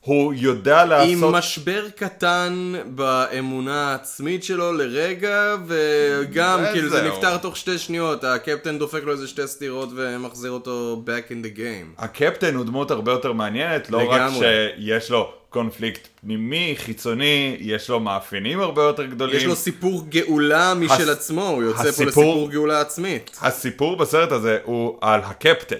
S2: הוא יודע לעשות...
S1: עם משבר קטן באמונה העצמית שלו לרגע, וגם כאילו זה. נפתר תוך שתי שניות, הקפטן דופק לו איזה שתי סטירות ומחזיר אותו back in the game.
S2: הקפטן הוא דמות הרבה יותר מעניינת, לא רק
S1: לגמרי.
S2: שיש לו קונפליקט פנימי, חיצוני, יש לו מאפיינים הרבה יותר גדולים.
S1: יש לו סיפור גאולה משל
S2: הס-
S1: עצמו, הוא יוצא פה
S2: הסיפור-
S1: לסיפור גאולה עצמית.
S2: הסיפור בסרט הזה הוא על הקפטן.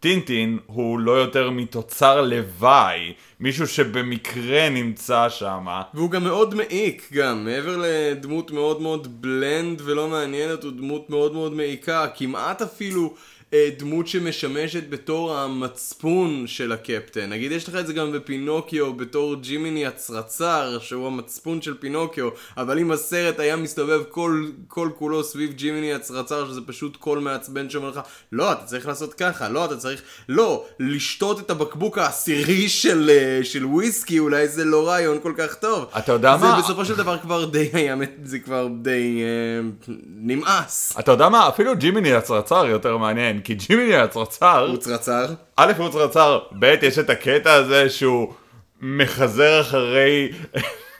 S2: טינטין הוא לא יותר מתוצר לוואי, מישהו שבמקרה נמצא שם.
S1: והוא גם מאוד מעיק גם, מעבר לדמות מאוד מאוד בלנד ולא מעניינת, הוא דמות מאוד מאוד מעיקה, כמעט אפילו דמות שמשמשת בתור המצפון של הקפטן. נגיד יש לך את זה גם בפינוקיו בתור ג'ימיני הצרצר, שהוא המצפון של פינוקיו, אבל אם הסרט היה מסתובב כל, כל כולו סביב ג'ימיני הצרצר, שזה פשוט קול מעצבן שאומר לך, לא, אתה צריך לעשות ככה, לא, אתה צריך, לא, לשתות את הבקבוק העשירי של, אה, של וויסקי, אולי זה לא רעיון כל כך טוב.
S2: אתה יודע
S1: זה
S2: מה?
S1: בסופו של דבר כבר די היה, זה כבר די אה, נמאס.
S2: אתה יודע מה? אפילו ג'ימיני הצרצר יותר מעניין, כי ג'ימיני הצרצר...
S1: הוא צרצר.
S2: א' הוא צרצר, ב' יש את הקטע הזה שהוא מחזר אחרי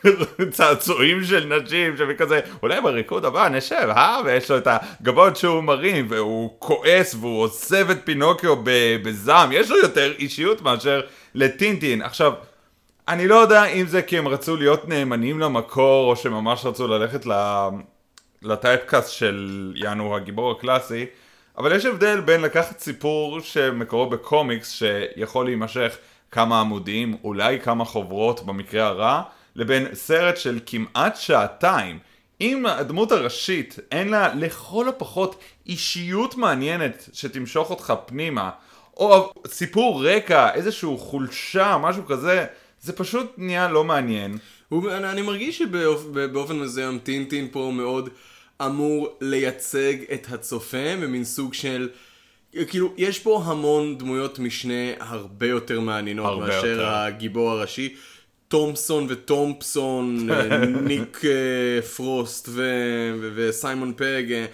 S2: [laughs] צעצועים של נשים, שכזה, אולי בריקוד הבא נשב, אה? ויש לו את הגבות שהוא מרים, והוא כועס, והוא עוזב את פינוקיו בזעם, יש לו יותר אישיות מאשר לטינטין. עכשיו, אני לא יודע אם זה כי הם רצו להיות נאמנים למקור, או שממש רצו ללכת ל... לטייפקאסט של יאנו הגיבור הקלאסי, אבל יש הבדל בין לקחת סיפור שמקורו בקומיקס שיכול להימשך כמה עמודים, אולי כמה חוברות במקרה הרע, לבין סרט של כמעט שעתיים. אם הדמות הראשית אין לה לכל הפחות אישיות מעניינת שתמשוך אותך פנימה, או סיפור רקע, איזשהו חולשה, משהו כזה, זה פשוט נהיה לא מעניין.
S1: הוא, אני, אני מרגיש שבאופן מסוים טינטין פה מאוד אמור לייצג את הצופה במין סוג של... כאילו, יש פה המון דמויות משנה הרבה יותר מעניינות
S2: הרבה
S1: מאשר
S2: יותר.
S1: הגיבור הראשי. תומפסון וטומפסון, אה, [laughs] ניק אה, פרוסט וסיימון פג, אה,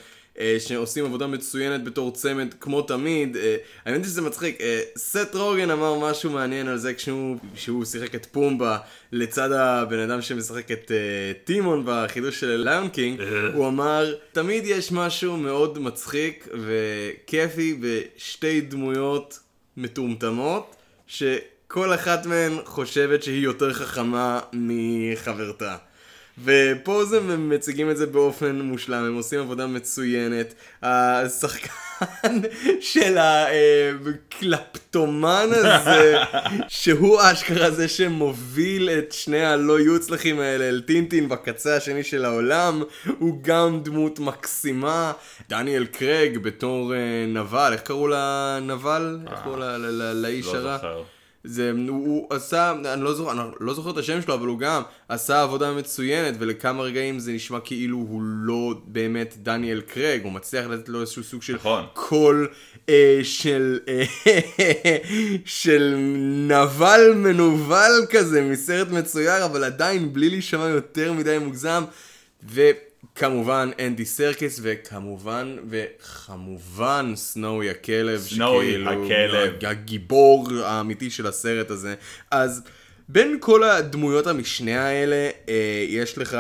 S1: שעושים עבודה מצוינת בתור צמד כמו תמיד. אה, האמת היא שזה מצחיק, אה, סת' רוגן אמר משהו מעניין על זה כשהוא שיחק את פומבה לצד הבן אדם שמשחק את אה, טימון בחידוש של Lion King, הוא אמר, תמיד יש משהו מאוד מצחיק וכיפי בשתי דמויות מטומטמות, שכל אחת מהן חושבת שהיא יותר חכמה מחברתה. ופה זה הם מציגים את זה באופן מושלם, הם עושים עבודה מצוינת. השחקן [laughs] של הקלפטומן הזה, [laughs] שהוא אשכרה זה שמוביל את שני הלא יוצלחים האלה אל טינטין בקצה השני של העולם, הוא גם דמות מקסימה. דניאל קרג בתור אה, נבל, איך קראו לה נבל? איך קראו לאיש
S2: לא
S1: הרע?
S2: זוכר.
S1: זה, הוא, הוא עשה, אני לא, זוכר, אני לא זוכר את השם שלו, אבל הוא גם עשה עבודה מצוינת, ולכמה רגעים זה נשמע כאילו הוא לא באמת דניאל קרייג, הוא מצליח לתת לו איזשהו סוג של
S2: נכון.
S1: קול אה, של, אה, [laughs] של נבל מנוול כזה מסרט מצויר, אבל עדיין בלי להישמע יותר מדי מוגזם. וכמובן אנדי סרקיס, וכמובן, וכמובן סנואי הכלב,
S2: סנואי
S1: שכאילו,
S2: הכלב.
S1: הגיבור האמיתי של הסרט הזה. אז בין כל הדמויות המשנה האלה, אה, יש לך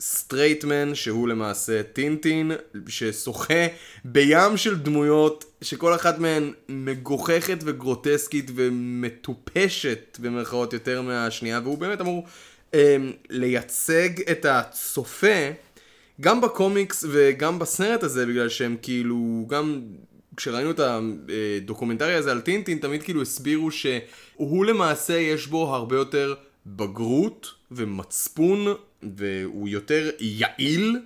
S1: straight man, שהוא למעשה טינטין, ששוחה בים של דמויות, שכל אחת מהן מגוחכת וגרוטסקית ומטופשת במרכאות יותר מהשנייה, והוא באמת אמור אה, לייצג את הצופה. גם בקומיקס וגם בסרט הזה, בגלל שהם כאילו, גם כשראינו את הדוקומנטרי הזה על טינטין, תמיד כאילו הסבירו שהוא למעשה יש בו הרבה יותר בגרות ומצפון, והוא יותר יעיל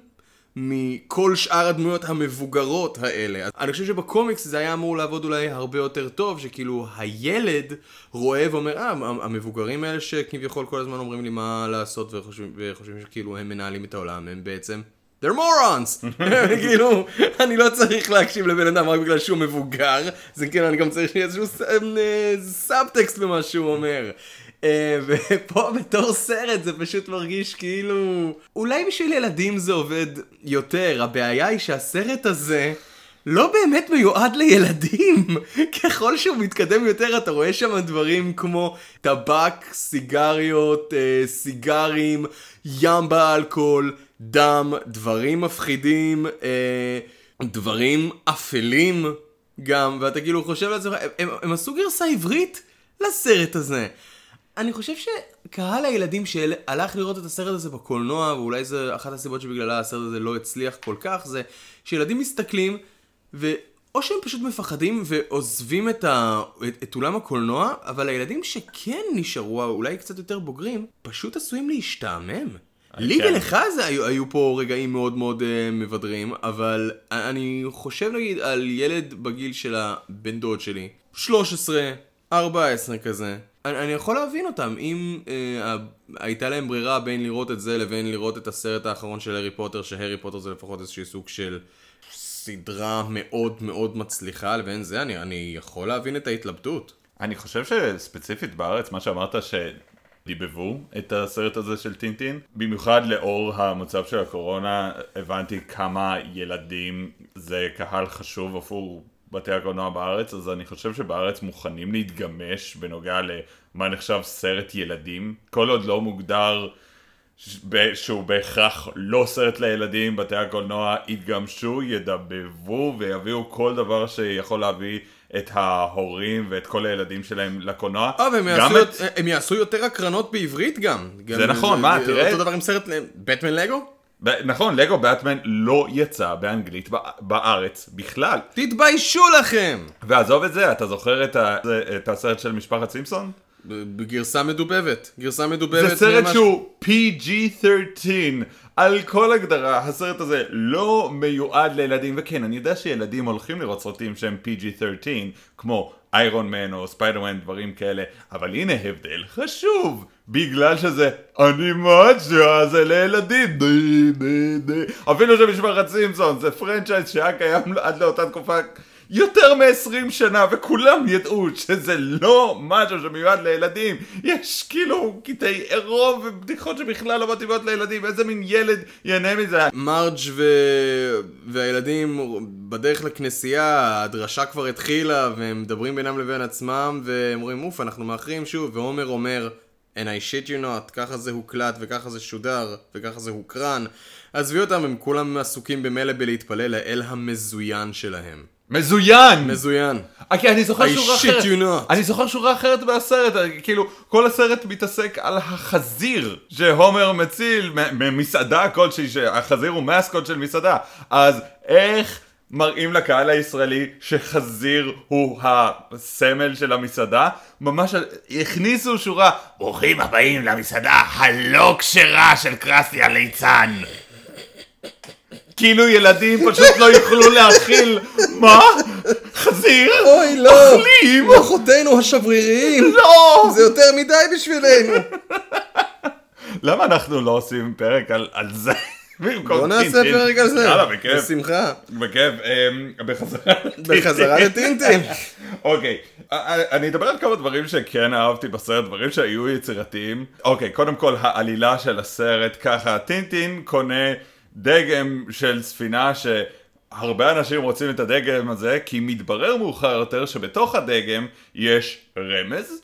S1: מכל שאר הדמויות המבוגרות האלה. אז אני חושב שבקומיקס זה היה אמור לעבוד אולי הרבה יותר טוב, שכאילו הילד רואה ואומר, אה, המבוגרים האלה שכביכול כל הזמן אומרים לי מה לעשות וחושבים, וחושבים שכאילו הם מנהלים את העולם, הם בעצם... they're morons! [laughs] כאילו, אני לא צריך להקשיב לבן אדם רק בגלל שהוא מבוגר, זה כן, אני גם צריך איזשהו סאבטקסט במה שהוא אומר. אה, ופה בתור סרט זה פשוט מרגיש כאילו... אולי בשביל ילדים זה עובד יותר, הבעיה היא שהסרט הזה... לא באמת מיועד לילדים. [laughs] ככל שהוא מתקדם יותר אתה רואה שם דברים כמו טבק, סיגריות, אה, סיגרים, ים באלכוהול, דם, דברים מפחידים, אה, דברים אפלים גם, ואתה כאילו חושב לעצמך, הם, הם, הם עשו גרסה עברית לסרט הזה. אני חושב שקהל הילדים שהלך לראות את הסרט הזה בקולנוע, ואולי זה אחת הסיבות שבגללה הסרט הזה לא הצליח כל כך, זה שילדים מסתכלים, ואו שהם פשוט מפחדים ועוזבים את, ה... את, את אולם הקולנוע, אבל הילדים שכן נשארו, אולי קצת יותר בוגרים, פשוט עשויים להשתעמם. לי
S2: כן.
S1: ולך זה היו, היו פה רגעים מאוד מאוד uh, מבדרים, אבל אני חושב נגיד על ילד בגיל של הבן דוד שלי, 13, 14 כזה. אני, אני יכול להבין אותם, אם uh, הייתה להם ברירה בין לראות את זה לבין לראות את הסרט האחרון של הארי פוטר, שהארי פוטר זה לפחות איזשהו סוג של סדרה מאוד מאוד מצליחה, לבין זה אני, אני יכול להבין את ההתלבטות.
S2: אני חושב שספציפית בארץ, מה שאמרת שדיבבו את הסרט הזה של טינטין, במיוחד לאור המצב של הקורונה, הבנתי כמה ילדים זה קהל חשוב עבור בתי הקולנוע בארץ, אז אני חושב שבארץ מוכנים להתגמש בנוגע למה נחשב סרט ילדים, כל עוד לא מוגדר שהוא בהכרח לא סרט לילדים, בתי הקולנוע יתגמשו, ידבבו ויביאו כל דבר שיכול להביא את ההורים ואת כל הילדים שלהם לקולנוע.
S1: אה, והם
S2: גם
S1: יעשו,
S2: את-.
S1: הם יעשו יותר הקרנות בעברית גם. גם
S2: זה נכון, מה, תראה-
S1: אותו דבר עם סרט בטמן לגו?
S2: ב- נכון, לגו באטמן לא יצא באנגלית ב- בארץ בכלל.
S1: תתביישו לכם!
S2: ועזוב את זה, אתה זוכר את, ה- את הסרט של משפחת סימפסון?
S1: בגרסה מדובבת. גרסה מדובבת.
S2: זה סרט
S1: ממש-
S2: שהוא PG-13 על כל הגדרה, הסרט הזה לא מיועד לילדים, וכן, אני יודע שילדים הולכים לראות סרטים שהם PG-13, כמו איירון מן או ספיידרמן, דברים כאלה, אבל הנה הבדל חשוב, בגלל שזה אנימציה, זה לילדים, די די די, אפילו שמשפחת סימפסון זה franchise שהיה קיים עד לאותה תקופה יותר מ-20 שנה, וכולם ידעו שזה לא משהו שמיועד לילדים. יש כאילו קטעי עירום ובדיחות שבכלל לא מתאימות לילדים, איזה מין ילד ייהנה מזה?
S1: מרג' ו... והילדים בדרך לכנסייה, הדרשה כבר התחילה, והם מדברים בינם לבין עצמם, והם אומרים, אוף, אנחנו מאחרים שוב, ועומר אומר, and I shit you not, ככה זה הוקלט, וככה זה שודר, וככה זה הוקרן. עזבי אותם, הם כולם עסוקים במילא בלהתפלל לאל המזוין שלהם.
S2: מזוין!
S1: מזוין.
S2: כי אני זוכר
S1: I
S2: שורה
S1: shit
S2: אחרת,
S1: you not.
S2: אני זוכר שורה אחרת בסרט, כאילו כל הסרט מתעסק על החזיר שהומר מציל ממסעדה כלשהי, שהחזיר הוא מסקוט של מסעדה, אז איך מראים לקהל הישראלי שחזיר הוא הסמל של המסעדה? ממש הכניסו שורה,
S4: ברוכים הבאים למסעדה הלא כשרה של קרסי הליצן.
S2: כאילו ילדים פשוט לא יוכלו להכיל, מה? חזיר?
S1: אוי, לא!
S2: אוכלים?
S1: מוחותינו השבריריים!
S2: לא!
S1: זה יותר מדי בשבילנו! [laughs]
S2: למה אנחנו לא עושים פרק על, על זה? [laughs]
S1: בוא נעשה? פרק על זה.
S2: יאללה, בכיף.
S1: בשמחה.
S2: בכיף, אמ, בחזרה.
S1: בחזרה לטינטין. [laughs]
S2: אוקיי, אני אדבר על כמה דברים שכן אהבתי בסרט, דברים שהיו יצירתיים. אוקיי, קודם כל העלילה של הסרט ככה, טינטין קונה דגם של ספינה שהרבה אנשים רוצים את הדגם הזה, כי מתברר מאוחר יותר שבתוך הדגם יש רמז,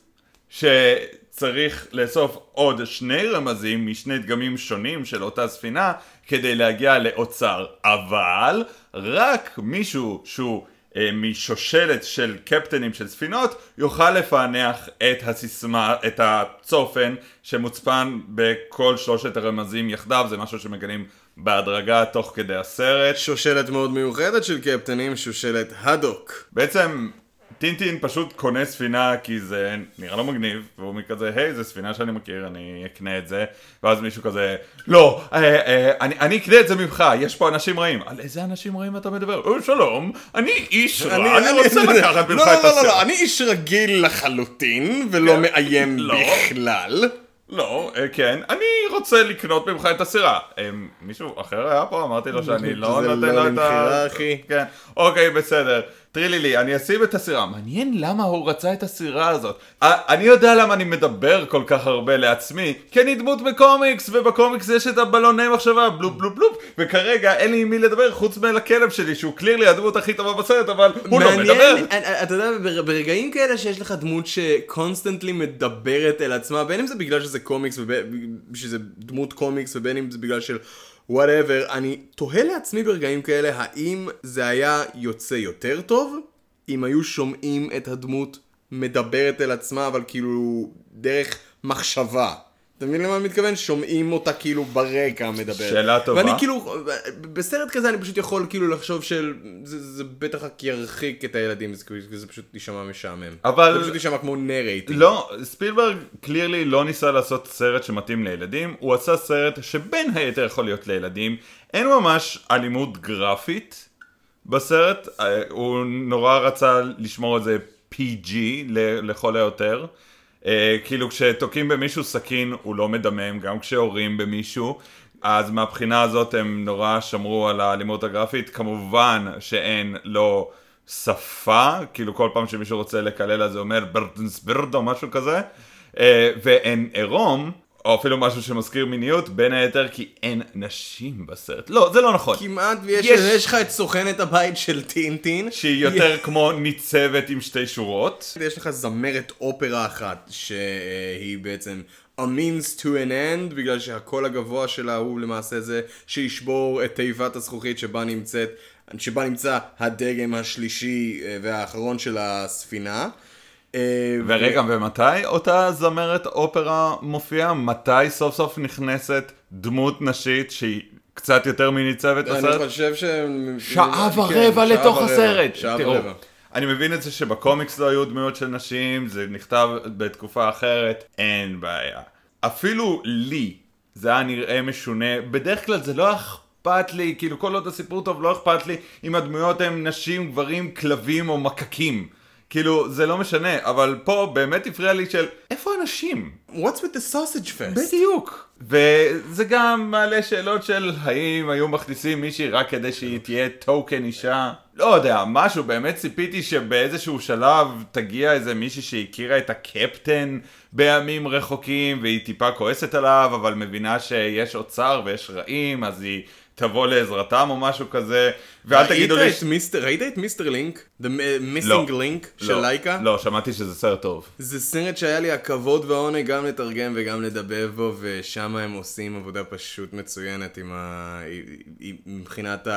S2: שצריך לאסוף עוד שני רמזים משני דגמים שונים של אותה ספינה כדי להגיע לאוצר, אבל רק מישהו שהוא אה, משושלת של קפטנים של ספינות יוכל לפענח את הסיסמה, את הצופן שמוצפן בכל שלושת הרמזים יחדיו, זה משהו שמגלים בהדרגה תוך כדי הסרט.
S1: שושלת מאוד מיוחדת של קפטנים, שושלת הדוק.
S2: בעצם טינטין פשוט קונה ספינה כי זה נראה לו מגניב והוא מכזה היי זה ספינה שאני מכיר אני אקנה את זה ואז מישהו כזה לא אה, אה, אני, אני אקנה את זה ממך יש פה אנשים רעים על איזה אנשים רעים אתה מדבר? "אה, שלום אני איש רע אני, רוצה לקחת ממך
S1: לא,
S2: את
S1: לא, לא,
S2: הסרט
S1: לא, אני איש רגיל לחלוטין, ולא
S2: כן.
S1: מאיים
S2: לא.
S1: בכלל.
S2: לא, אה, כן, אני רוצה לקנות ממך את הסירה. אה, מישהו אחר היה פה? אמרתי לו שאני לא
S1: זה
S2: נותן
S1: לא
S2: לו את ה...
S1: למכירה, אחי.
S2: כן, אוקיי, בסדר. טרילי לי, אני אשים את הסירה. מעניין למה הוא רצה את הסירה הזאת. אה, אני יודע למה אני מדבר כל כך הרבה לעצמי, כי אני דמות בקומיקס, ובקומיקס יש את הבלוני מחשבה, בלופ בלופ בלופ, וכרגע אין לי עם מי לדבר חוץ מלכלב שלי, שהוא clearly הדמות הכי טובה בסרט, אבל הוא לא מדבר.
S1: מעניין, אה, אתה יודע, בר- ברגעים כאלה שיש לך דמות ש constantly מדברת אל עצמה, בין אם זה בגלל שזה קומיקס, ובין- שזה דמות קומיקס, ובין אם זה בגלל של whatever, אני תוהה לעצמי ברגעים כאלה, האם זה היה יוצא יותר טוב, אם היו שומעים את הדמות מדברת אל עצמה, אבל כאילו דרך מחשבה. אתה מבין למה אני מתכוון? שומעים אותה כאילו ברקע מדברת.
S2: שאלה טובה.
S1: ואני כאילו, בסרט כזה אני פשוט יכול כאילו לחשוב של, זה, זה בטח רק ירחיק את הילדים, זה, כאילו- זה פשוט יישמע משעמם.
S2: אבל-
S1: זה פשוט יישמע כמו נרייטינג.
S2: לא, ספילברג קלירלי לא ניסה לעשות סרט שמתאים לילדים, הוא עשה סרט שבין היתר יכול להיות לילדים. אין ממש אלימות גרפית בסרט, אה, הוא נורא רצה לשמור את זה PG לכל היותר. אה, כאילו כשתוקעים במישהו סכין הוא לא מדמם, גם כשיורים במישהו. אז מהבחינה הזאת הם נורא שמרו על האלימות הגרפית. כמובן שאין לא שפה, כאילו כל פעם שמישהו רוצה לקלל אז זה אומר ברדנס ברד או משהו כזה. אה, ואין עירום, או אפילו משהו שמזכיר מיניות, בין היתר כי אין נשים בסרט. לא, זה לא נכון.
S1: כמעט ויש
S2: יש-
S1: יש לך את סוכנת הבית של טינטין.
S2: שהיא יותר כמו ניצבת עם שתי שורות.
S1: יש לך זמרת אופרה אחת, שהיא בעצם a means to an end, בגלל שהקול הגבוה שלה הוא למעשה זה שישבור את תיבת הזכוכית שבה נמצאת, שבה נמצא הדגם השלישי אה, והאחרון של הספינה. אה,
S2: ורגע, ומתי אותה זמרת אופרה מופיעה? מתי סוף סוף נכנסת דמות נשית שהיא קצת יותר מניצבת
S1: אני
S2: בסרט?
S1: חושב ש...
S2: שעה
S1: כן,
S2: ורבע
S1: שעה
S2: לתוך
S1: ורבע,
S2: הסרט.
S1: שעה
S2: תראו,
S1: ורבע.
S2: אני מבין את זה שבקומיקס לא היו דמויות של נשים, זה נכתב בתקופה אחרת, אין בעיה. אפילו לי זה היה נראה משונה, בדרך כלל זה לא אכפת לי, כאילו כל עוד הסיפור טוב לא אכפת לי אם הדמויות הן נשים, גברים, כלבים או מקקים. כאילו, זה לא משנה, אבל פה באמת הפריע לי של איפה הנשים?
S1: What's with the sausage fest?
S2: בדיוק. וזה גם מעלה שאלות של האם היו מכניסים מישהי רק כדי שהיא תהיה טוקן אישה. לא יודע, משהו, באמת ציפיתי שבאיזשהו שלב תגיע איזה מישהי שהכירה את הקפטן בימים רחוקים והיא טיפה כועסת עליו, אבל מבינה שיש אוצר ויש רעים, אז היא תבוא לעזרתם או משהו כזה. ואל תגידו לי...
S1: ראית את מיסטר, ראית את מיסטר לינק? The Missing Link של
S2: לא,
S1: לייקה?
S2: לא, שמעתי שזה סרט טוב.
S1: זה סרט שהיה לי הכבוד והעונג גם לתרגם וגם לדבב בו, ושם הם עושים עבודה פשוט מצוינת עם ה... מבחינת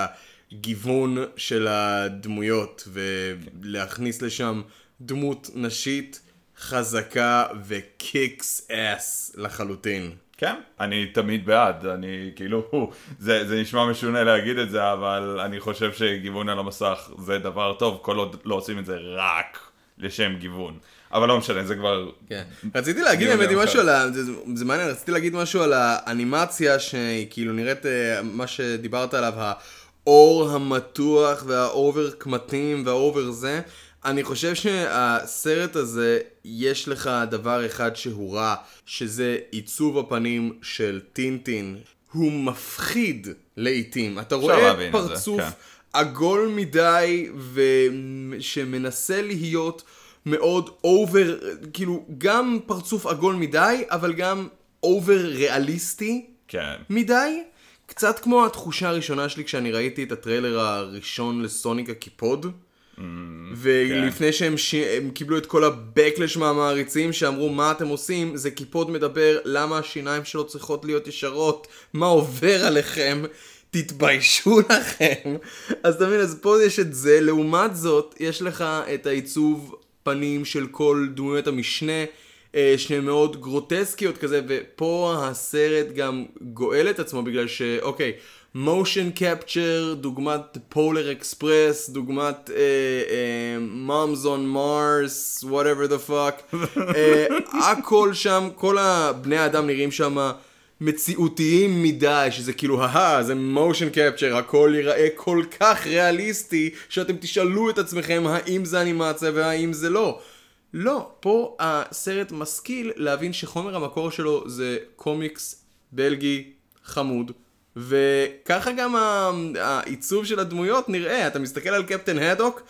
S1: הגיוון של הדמויות, ולהכניס לשם דמות נשית חזקה וקיקס אס לחלוטין.
S2: כן, אני תמיד בעד, אני כאילו, [laughs] זה, זה נשמע משונה להגיד את זה, אבל אני חושב שגיוון על המסך זה דבר טוב, כל עוד לא עושים את זה רק לשם גיוון. אבל לא משנה, זה כבר...
S1: כן. רציתי להגיד
S2: יום
S1: משהו. על ה... זה, זה מעניין, רציתי להגיד משהו על האנימציה שהיא כאילו נראית, אה, מה שדיברת עליו, האור המתוח והאובר קמטים והאובר זה. אני חושב שהסרט הזה, יש לך דבר אחד שהוא רע, שזה עיצוב הפנים של טינטין. הוא מפחיד לעיתים. אתה רואה
S2: את זה,
S1: פרצוף
S2: כן.
S1: עגול מדי ושמנסה להיות מאוד over, כאילו גם פרצוף עגול מדי, אבל גם over ריאליסטי
S2: כן.
S1: מדי. קצת כמו התחושה הראשונה שלי כשאני ראיתי את הטריילר הראשון לסוניק הקיפוד. ולפני שהם ש... הם קיבלו את כל ה backlash מהמעריצים שאמרו מה אתם עושים, זה קיפוד מדבר למה השיניים שלו צריכות להיות ישרות, מה עובר עליכם, תתביישו [laughs] לכם. אז אתה מבין, אז פה יש את זה, לעומת זאת, יש לך את העיצוב פנים של כל דמויות המשנה. אה, שהן מאוד גרוטסקיות כזה, ופה הסרט גם גואל את עצמו בגלל שאוקיי, מושן קפצ'ר, דוגמת פולר אקספרס, דוגמת on Mars, whatever the fuck, אה, הכל שם, כל הבני האדם נראים שם מציאותיים מדי, שזה כאילו, הא, זה מושן קפצ'ר, הכל ייראה כל כך ריאליסטי, שאתם תשאלו את עצמכם האם זה אנימציה והאם זה לא. לא, פה הסרט משכיל להבין שחומר המקור שלו זה קומיקס בלגי חמוד. וככה גם העיצוב של הדמויות נראה, אתה מסתכל על קפטן הדוק,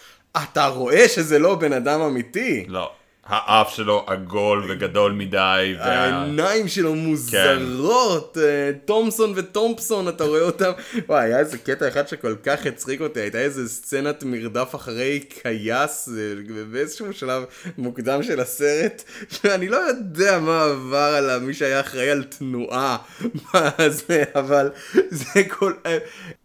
S1: אתה רואה שזה לא בן אדם אמיתי.
S2: לא. האף שלו עגול וגדול מדי, וה...
S1: העיניים שלו מוזרות, אה, תומפסון וטומפסון, אתה רואה אותם. וואי, היה איזה קטע אחד שכל כך הצחיק אותי, הייתה איזה סצנת מרדף אחרי קייס אה, באיזשהו שלב מוקדם של הסרט, ואני לא יודע מה עבר על מי שהיה אחראי על תנועה, מה זה, אבל זה כל... אה,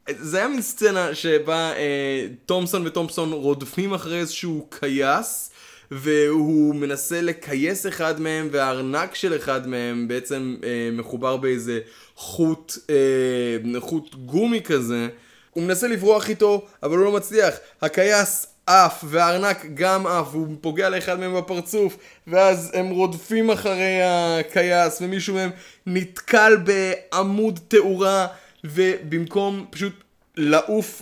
S1: זה היה מין סצנה שבה אה, תומפסון וטומפסון רודפים אחרי איזשהו קייס. והוא מנסה לכייס אחד מהם, והארנק של אחד מהם בעצם אה, מחובר באיזה חוט, אה, חוט גומי כזה. הוא מנסה לברוח איתו, אבל הוא לא מצליח. הכייס עף, והארנק גם עף, והוא פוגע לאחד מהם בפרצוף, ואז הם רודפים אחרי הכייס, ומישהו מהם נתקל בעמוד תאורה, ובמקום פשוט לעוף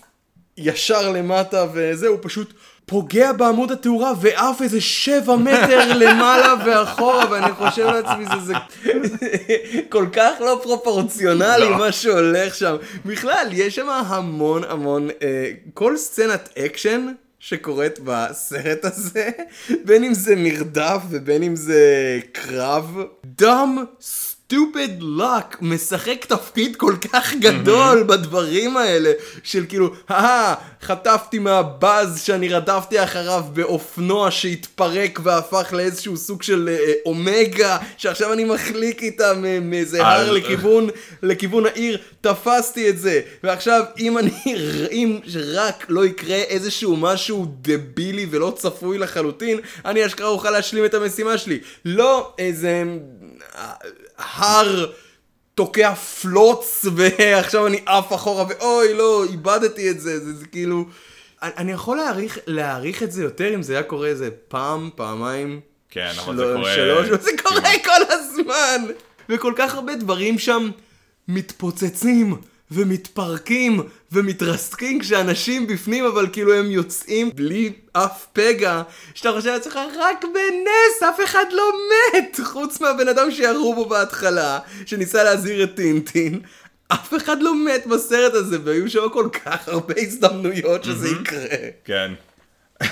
S1: ישר למטה וזה, הוא פשוט פוגע בעמוד התאורה ועף איזה שבע מטר [laughs] למעלה ואחורה, ואני חושב לעצמי, זה, זה [laughs] כל כך לא פרופורציונלי
S2: לא.
S1: מה שהולך שם. בכלל, יש שם המון המון, אה, כל סצנת אקשן שקורית בסרט הזה, [laughs] בין אם זה מרדף ובין אם זה קרב, דאם stupid luck משחק תפקיד כל כך גדול בדברים האלה של כאילו, אה, חטפתי מהבאז שאני רדפתי אחריו באופנוע שהתפרק והפך לאיזשהו סוג של אה, אה, אומגה שעכשיו אני מחליק איתה מ- מאיזה הר לכיוון, לכיוון העיר, תפסתי את זה ועכשיו אם אני, [laughs] אם רק לא יקרה איזשהו משהו דבילי ולא צפוי לחלוטין, אני אשכרה אוכל להשלים את המשימה שלי. לא איזה אה, הר תוקע פלוץ [laughs] ועכשיו אני עף אחורה ואוי לא, איבדתי את זה, זה, זה כאילו... אני, יכול להעריך, להעריך את זה יותר אם זה היה קורה איזה פעם, פעמיים,
S2: כן, אבל
S1: שלוש,
S2: זה קורה
S1: שלוש, וזה קורה. כל הזמן! וכל כך הרבה דברים שם מתפוצצים ומתפרקים ומתרסקים כשאנשים בפנים אבל כאילו הם יוצאים בלי אף פגע. שאתה חושב לעצמך רק בנס אף אחד לא מת! חוץ מהבן אדם שירו בו בהתחלה שניסה להזהיר את טינטין. אף אחד לא מת בסרט הזה והיו שם כל כך הרבה הזדמנויות שזה יקרה.
S2: כן. [laughs]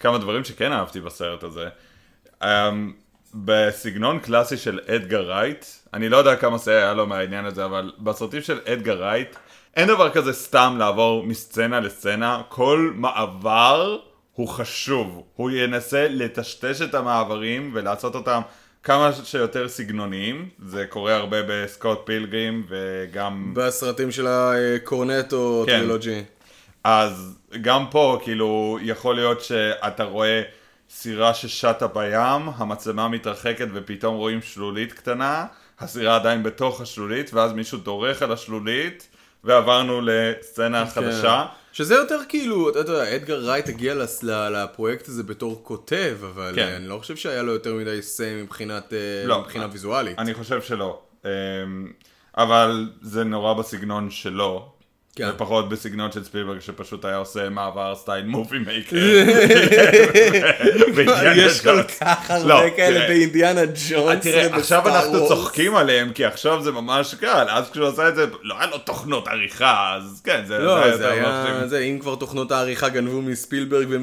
S2: כמה דברים שכן אהבתי בסרט הזה. Um, בסגנון קלאסי של אדגר רייט, אני לא יודע כמה זה היה לו מהעניין הזה, אבל בסרטים של אדגר רייט, אין דבר כזה סתם לעבור מסצנה לסצנה, כל מעבר הוא חשוב. הוא ינסה לטשטש את המעברים ולעשות אותם כמה שיותר סגנוניים. זה קורה הרבה בסקוט פילגרים וגם...
S1: בסרטים של הקורנטו
S2: כן.
S1: טרילוגי
S2: אז גם פה, כאילו, יכול להיות שאתה רואה סירה ששטה בים, המצלמה מתרחקת ופתאום רואים שלולית קטנה, הסירה עדיין בתוך השלולית, ואז מישהו דורך על השלולית, ועברנו לסצנה חדשה.
S1: שזה יותר כאילו, אתה יודע, אדגר רייט הגיע לפרויקט הזה בתור כותב, אבל
S2: כן.
S1: אני לא חושב שהיה לו יותר מדי say מבחינת, אה,
S2: לא,
S1: מבחינה ויזואלית.
S2: אני חושב שלא. אמ, אבל זה נורא בסגנון שלו.
S1: כן.
S2: ופחות בסגנון של ספילברג שפשוט היה עושה מעבר סטייל Movie Maker. [laughs]
S1: יש כל כך
S2: לא,
S1: הרבה כאלה
S2: תראה.
S1: באינדיאנה ג'ונס
S2: תראה, עכשיו אנחנו. צוחקים עליהם, כי עכשיו זה ממש קל, אז כשהוא עשה את זה, לא היה לו תוכנות עריכה, אז כן, זה
S1: לא, זה היה. זה, אם כבר תוכנות העריכה גנבו מספילברג
S2: אה, כן,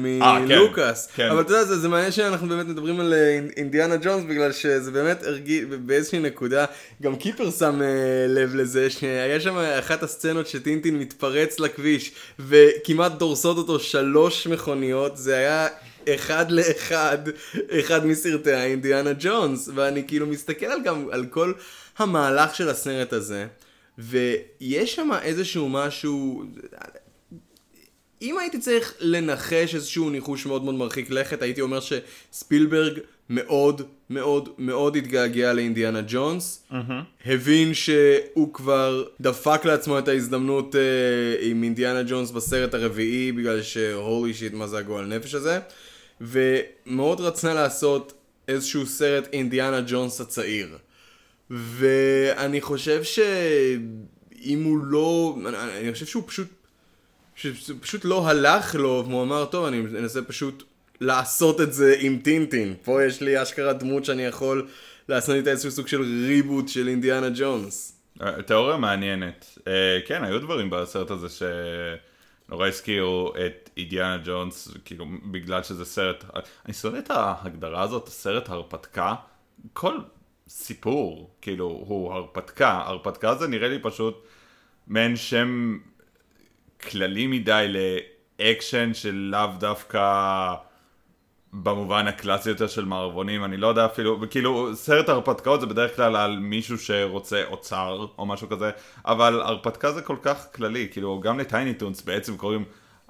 S1: ומלוקאס.
S2: כן.
S1: אבל אתה יודע, זה, מעניין שאנחנו באמת מדברים על אה, אינ- אינדיאנה ג'ונס, בגלל שזה באמת הרגיש, באיזושהי נקודה, גם קיפר שם אה, לב לזה, שהיה שם אחת הסצנות שטינטין מתפרץ לכביש, וכמעט דורסות אותו שלוש מכוניות, זה היה... אחד לאחד, אחד מסרטי האינדיאנה ג'ונס, ואני כאילו מסתכל על גם על כל המהלך של הסרט הזה, ויש שם איזשהו משהו, אם הייתי צריך לנחש איזשהו ניחוש מאוד מאוד מרחיק לכת, הייתי אומר שספילברג מאוד מאוד מאוד התגעגע לאינדיאנה ג'ונס. הבין שהוא כבר דפק לעצמו את ההזדמנות אה, עם אינדיאנה ג'ונס בסרט הרביעי, בגלל שהולי שיט מה זה הגועל נפש הזה. ומאוד רצה לעשות איזשהו סרט אינדיאנה ג'ונס הצעיר. ואני חושב שאם הוא לא... אני, אני חושב שהוא פשוט... שזה פשוט לא הלך לו, והוא אמר, טוב, אני אנסה פשוט לעשות את זה עם טינטין. פה יש לי אשכרה דמות שאני יכול לעשות איתה איזשהו סוג של ריבוט של אינדיאנה ג'ונס.
S2: אה, תיאוריה מעניינת. אה, כן, היו דברים בסרט הזה שנורא הזכירו את אידיאנה ג'ונס, כאילו, בגלל שזה סרט... אני שונא את ההגדרה הזאת, סרט הרפתקה. כל סיפור, כאילו, הוא הרפתקה. הרפתקה זה נראה לי פשוט מעין שם כללי מדי לאקשן של לאו דווקא... במובן הקלאסי יותר של מערבונים, אני לא יודע אפילו, כאילו סרט הרפתקאות זה בדרך כלל על מישהו שרוצה אוצר או משהו כזה, אבל הרפתקה זה כל כך כללי, כאילו גם ל Tiny Toons בעצם קוראים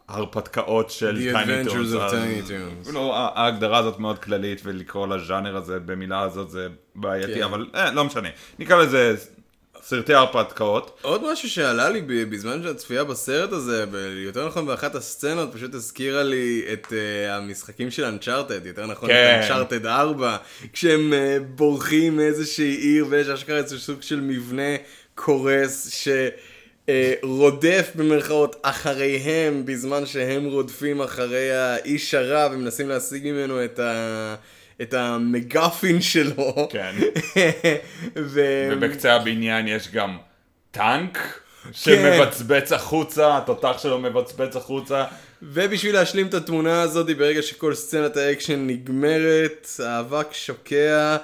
S2: הרפתקאות של
S1: The
S2: Tiny
S1: Adventures
S2: Toons.
S1: of
S2: אז-
S1: Tiny Toons.
S2: לא, ה- ההגדרה הזאת מאוד כללית ולקרוא לז'אנר הזה במילה הזאת זה בעייתי,
S1: כן.
S2: אבל אה, לא משנה, נקרא לזה סרטי הרפתקאות.
S1: עוד משהו שעלה לי בזמן של הצפייה בסרט הזה, ב- יותר נכון באחת הסצנות, פשוט הזכירה לי את uh, המשחקים של אנצ'ארטד, יותר נכון
S2: כן.
S1: את אנצ'ארטד 4, כשהם uh, בורחים מאיזושהי עיר ויש אשכרה איזשהו סוג של מבנה קורס ש... אה, רודף במרכאות אחריהם בזמן שהם רודפים אחרי האיש הרע ומנסים להשיג ממנו את, ה... את המגפין שלו.
S2: כן. [laughs]
S1: ו...
S2: ובקצה הבניין יש גם טנק
S1: כן.
S2: שמבצבץ החוצה, התותח שלו מבצבץ החוצה.
S1: ובשביל להשלים את התמונה הזאת, ברגע שכל סצנת האקשן נגמרת, האבק שוקע,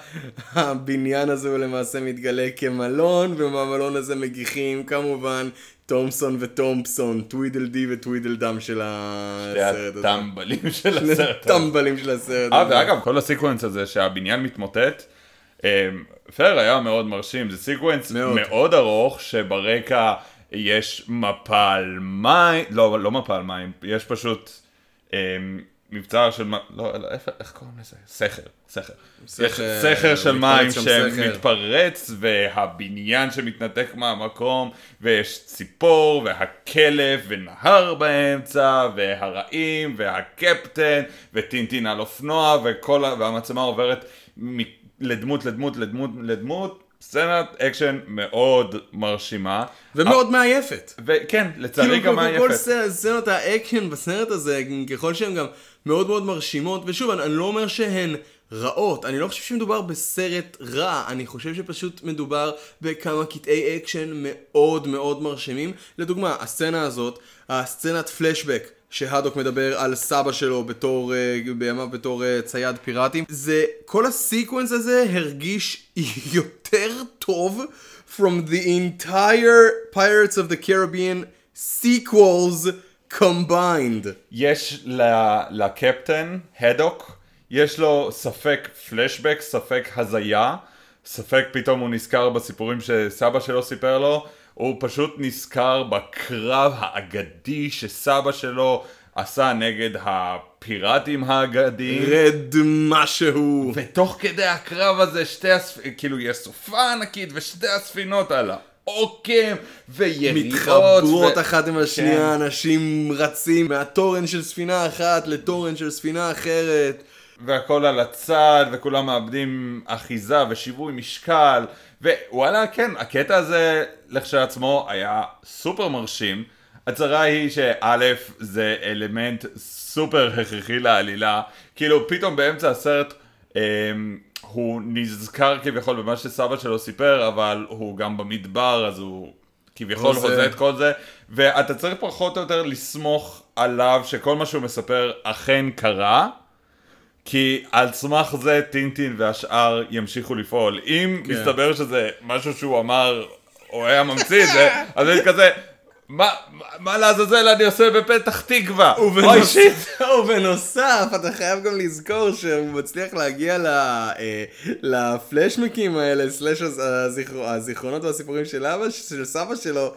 S1: הבניין הזה הוא למעשה מתגלה כמלון, ומהמלון הזה מגיחים כמובן תומפסון וטומפסון, Tweedledee ו Tweedledum של הסרט הזה.
S2: הטמבלים של הסרט. הזה.
S1: טמבלים של הסרט
S2: אה. ואגב, כל ה sequence הזה שהבניין מתמוטט, אה, פר היה מאוד מרשים, זה sequence
S1: מאוד.
S2: מאוד ארוך, שברקע יש מפל מים, לא, לא מפל מים, יש פשוט אה, מבצר של, לא, לא, איך, איך קוראים לזה? סכר, סכר.
S1: סכר,
S2: יש סכר של מים. שמתפרץ, והבניין שמתנתק מהמקום, ויש ציפור, והכלב, ונהר באמצע, והרעים, והקפטן, וטינטין על אופנוע, וכל, והמצלמה עוברת מ- לדמות, לדמות, לדמות, לדמות. סצנת אקשן מאוד מרשימה.
S1: ומאוד מעייפת.
S2: וכן, לצערי
S1: כאילו
S2: גם מעייפת.
S1: כל סצ- סצנות האקשן בסרט הזה, ככל שהן גם מאוד מאוד מרשימות, ושוב, אני, אני לא אומר שהן רעות, אני לא חושב שמדובר בסרט רע, אני חושב שפשוט מדובר בכמה קטעי אקשן מאוד מאוד מרשימים. לדוגמה, הסצנה הזאת, הסצנת פלשבק. שהדוק מדבר על סבא שלו בתור, אה, בימיו בתור אה, צייד פיראטים. זה, כל הסיקוונס הזה הרגיש [laughs] יותר טוב from the entire Pirates of the Caribbean sequels combined.
S2: יש לקפטן, הדוק, יש לו ספק פלשבק, ספק הזיה, ספק פתאום הוא נזכר בסיפורים שסבא שלו סיפר לו, הוא פשוט נזכר בקרב האגדי שסבא שלו עשה נגד הפיראטים האגדיים.
S1: רד משהו.
S2: ותוך כדי הקרב הזה, שתי הספינות, כאילו יש סופה ענקית ושתי הספינות על העוקם, ויריעות.
S1: מתחברות
S2: ו-
S1: אחת עם השנייה,
S2: כן.
S1: אנשים רצים מהתורן של ספינה אחת לתורן של ספינה אחרת.
S2: והכל על הצד, וכולם מאבדים אחיזה ושיווי משקל, ווואלה, כן, הקטע הזה לכשעצמו היה סופר מרשים, הצרה היא שא' זה אלמנט סופר הכרחי לעלילה, כאילו פתאום באמצע הסרט אמ, הוא נזכר כביכול במה שסבא שלו סיפר, אבל הוא גם במדבר, אז הוא כביכול.
S1: הוזה
S2: את כל זה, ואתה צריך פחות או יותר לסמוך עליו שכל מה שהוא מספר אכן קרה. כי על סמך זה טינטין והשאר ימשיכו לפעול. אם
S1: כן.
S2: מסתבר שזה משהו שהוא אמר, או היה ממציא את זה, [laughs] אז יש כזה, מה, מה- לעזאזל אני עושה בפתח תקווה? אוי שיט. [laughs]
S1: ובנוסף, אתה חייב גם לזכור שהוא מצליח להגיע ל- אה, לפלשמקים האלה, סלאש הז- הזיכר- הזיכרונות והסיפורים של אבא, של סבא שלו,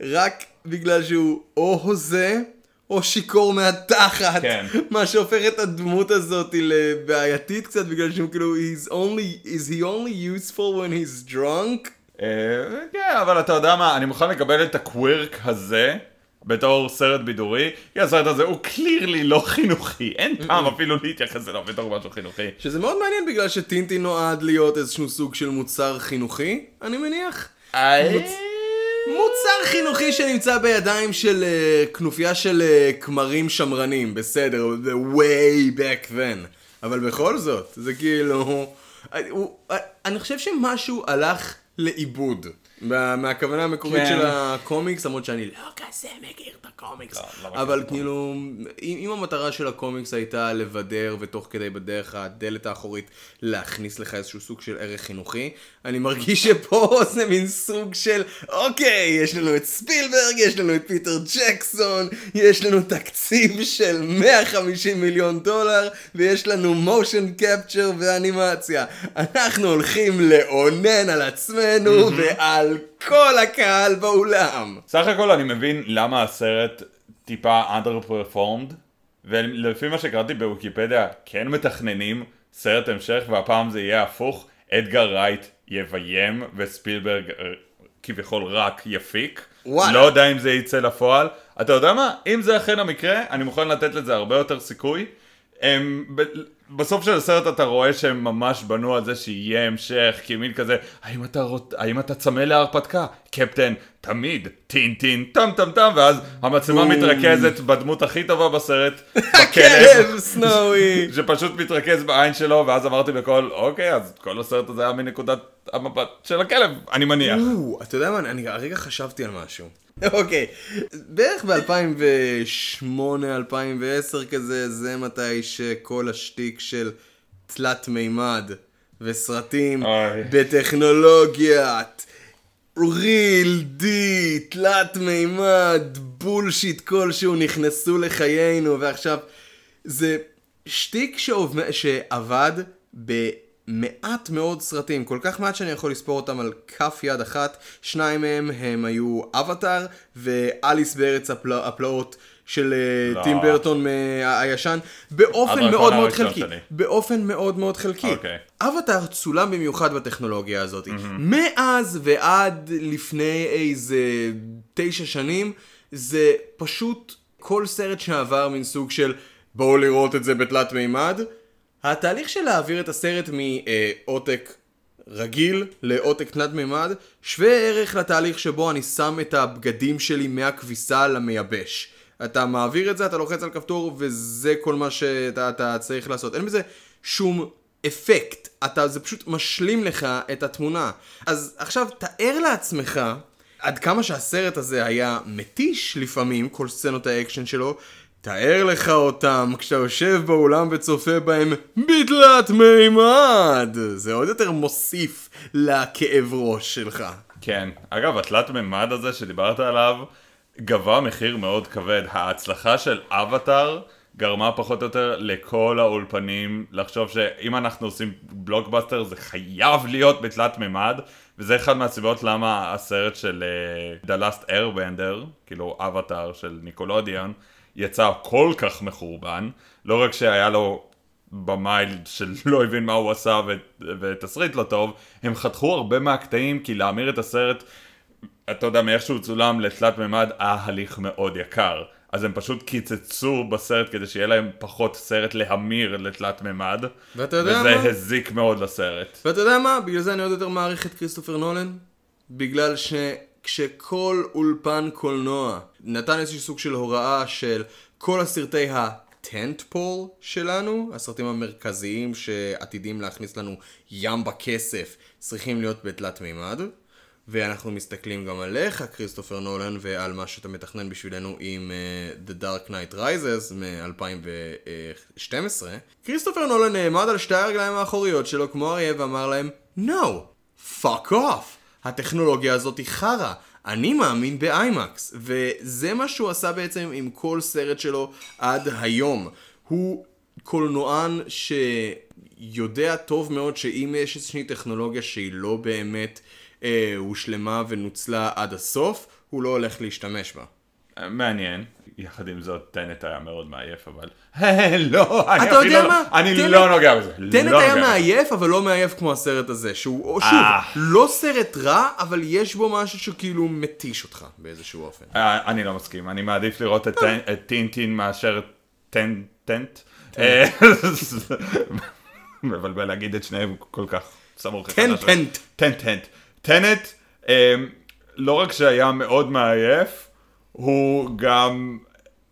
S1: רק בגלל שהוא או הוזה, או שיכור מהתחת.
S2: כן.
S1: מה שהופך את הדמות הזאת לבעייתית קצת, בגלל שהוא כאילו, he's only, is he only useful when he's drunk?
S2: אה, כן, אבל אתה יודע מה, אני מוכן לקבל את הקווירק הזה. בתור סרט בידורי, כי הסרט הזה הוא קלירלי לא חינוכי, אין טעם אפילו להתייחס אליו בתור משהו חינוכי.
S1: שזה מאוד מעניין בגלל שטינטין נועד להיות איזשהו סוג של מוצר חינוכי, אני מניח. מוצר חינוכי שנמצא בידיים של uh, כנופיה של uh, כמרים שמרנים, בסדר, the way back then. אבל בכל זאת, זה כאילו... אה, הוא, אני חושב שמשהו הלך לאיבוד. מה- מהכוונה המקורית
S2: כן.
S1: של הקומיקס, למרות שאני לא כזה מכיר את הקומיקס.
S2: לא, לא
S1: אבל כאילו, אם, אם המטרה של הקומיקס הייתה לבדר ותוך כדי בדרך הדלת האחורית להכניס לך איזשהו סוג של ערך חינוכי, אני מרגיש שפה [laughs] זה מין סוג של, אוקיי, יש לנו את ספילברג, יש לנו את פיטר ג'קסון, יש לנו תקציב של 150 מיליון דולר, ויש לנו מושן קפצ'ר ואנימציה. אנחנו הולכים לאונן על עצמנו ועל כל הקהל באולם.
S2: סך הכל אני מבין למה הסרט טיפה underperformed, ולפי מה שקראתי בוויקיפדיה, כן מתכננים סרט המשך, והפעם זה יהיה הפוך, אדגר רייט יביים, וספילברג אה, כביכול רק יפיק.
S1: וואלה.
S2: לא יודע אם זה יצא לפועל. אתה יודע מה? אם זה אכן המקרה, אני מוכן לתת לזה הרבה יותר סיכוי. הם, בסוף של הסרט אתה רואה שהם ממש בנו על זה שיהיה המשך, כי מין כזה, האם אתה, רוצ, האם אתה צמא להרפתקה? קפטן, תמיד, טין טין, טם טם טם, ואז המצלמה מתרכזת בדמות הכי טובה בסרט, [laughs] בכלב,
S1: כלב סנואי.
S2: שפשוט מתרכז בעין שלו, ואז אמרתי בקול, אוקיי, אז כל הסרט הזה היה מנקודת המבט של הכלב, אני מניח.
S1: אתה יודע מה, אני הרגע חשבתי על משהו. אוקיי, בערך ב-2008-2010 כזה, זה מתי שכל השטיק של תלת מימד וסרטים
S2: אוי.
S1: בטכנולוגיית ריל די, תלת מימד, בולשיט כלשהו נכנסו לחיינו, ועכשיו זה שטיק שעוב- שעבד במעט מאוד סרטים, כל כך מעט שאני יכול לספור אותם על כף יד אחת, שניים מהם הם היו אבטאר ואליס בארץ הפלא, הפלאות של אה,
S2: לא.
S1: טים ברטון הישן, באופן מאוד מאוד חלקי,
S2: שלי.
S1: באופן מאוד מאוד חלקי.
S2: אוקיי.
S1: אבטאר צולם במיוחד בטכנולוגיה הזאת. מאז ועד לפני איזה תשע שנים, זה פשוט כל סרט שעבר מין סוג של בואו לראות את זה בתלת מימד. התהליך של להעביר את הסרט מעותק רגיל לעותק תלת מימד, שווה ערך לתהליך שבו אני שם את הבגדים שלי מהכביסה למייבש. אתה מעביר את זה, אתה לוחץ על כפתור, וזה כל מה שאתה אתה צריך לעשות. אין בזה שום אפקט. אתה, זה פשוט משלים לך את התמונה. אז עכשיו, תאר לעצמך עד כמה שהסרט הזה היה מתיש לפעמים, כל סצנות האקשן שלו, תאר לך אותם כשאתה יושב באולם וצופה בהם בתלת מימד. זה עוד יותר מוסיף לכאב ראש שלך.
S2: כן. אגב, התלת מימד הזה שדיברת עליו, גבה מחיר מאוד כבד. ההצלחה של אבטאר גרמה פחות או יותר לכל האולפנים לחשוב שאם אנחנו עושים בלוקבאסטר זה חייב להיות בתלת מימד, וזה אחד מהסיבות למה הסרט של The Last Airbender, כאילו אבטאר של ניקולודיאן, יצא כל כך מחורבן, לא רק שהיה לו במאי שלא [laughs] הבין מה הוא עשה ו- ותסריט לא טוב, הם חתכו הרבה מהקטעים כי להמיר את הסרט, אתה יודע, מאיך שהוא צולם לתלת מימד, היה הליך מאוד יקר. אז הם פשוט קיצצו בסרט כדי שיהיה להם פחות סרט להמיר לתלת מימד.
S1: ואתה יודע
S2: וזה
S1: מה?
S2: הזיק מאוד לסרט.
S1: ואתה יודע מה? בגלל זה אני עוד יותר מעריך את כריסטופר נולן. בגלל כשכל אולפן קולנוע נתן איזשהו סוג של הוראה של כל הסרטי ה tentpole שלנו, הסרטים המרכזיים שעתידים להכניס לנו ים בכסף, צריכים להיות בתלת מימד. ואנחנו מסתכלים גם עליך, כריסטופר נולן, ועל מה שאתה מתכנן בשבילנו עם uh, The Dark Knight Rises מ-2012. כריסטופר נולן נעמד על שתי הרגליים האחוריות שלו כמו אריה ואמר להם, No, fuck off. הטכנולוגיה הזאת היא חרא. אני מאמין באיימקס. וזה מה שהוא עשה בעצם עם כל סרט שלו עד היום. הוא קולנוען שיודע טוב מאוד שאם יש איזושהי טכנולוגיה שהיא לא באמת אה, הושלמה ונוצלה עד הסוף, הוא לא הולך להשתמש בה.
S2: מעניין. יחד עם זאת, טנט היה מאוד מעייף, אבל... [laughs] לא, אני
S1: אתה יודע
S2: אפילו-
S1: מה?
S2: אני לא נוגע בזה.
S1: טנט
S2: לא
S1: היה. מעייף, אבל לא מעייף כמו הסרט הזה, שהוא, שוב,
S2: אה.
S1: לא סרט רע, אבל יש בו משהו שכאילו מתיש אותך באיזשהו אופן.
S2: אה, אני לא מסכים, אני מעדיף לראות את טינטין מאשר טנ- טנט. אה, [laughs] מבלבל להגיד את שניהם כל כך סמוך.
S1: טנטנט.
S2: טנטנט. טנט, אה, לא רק שהיה מאוד מעייף, הוא גם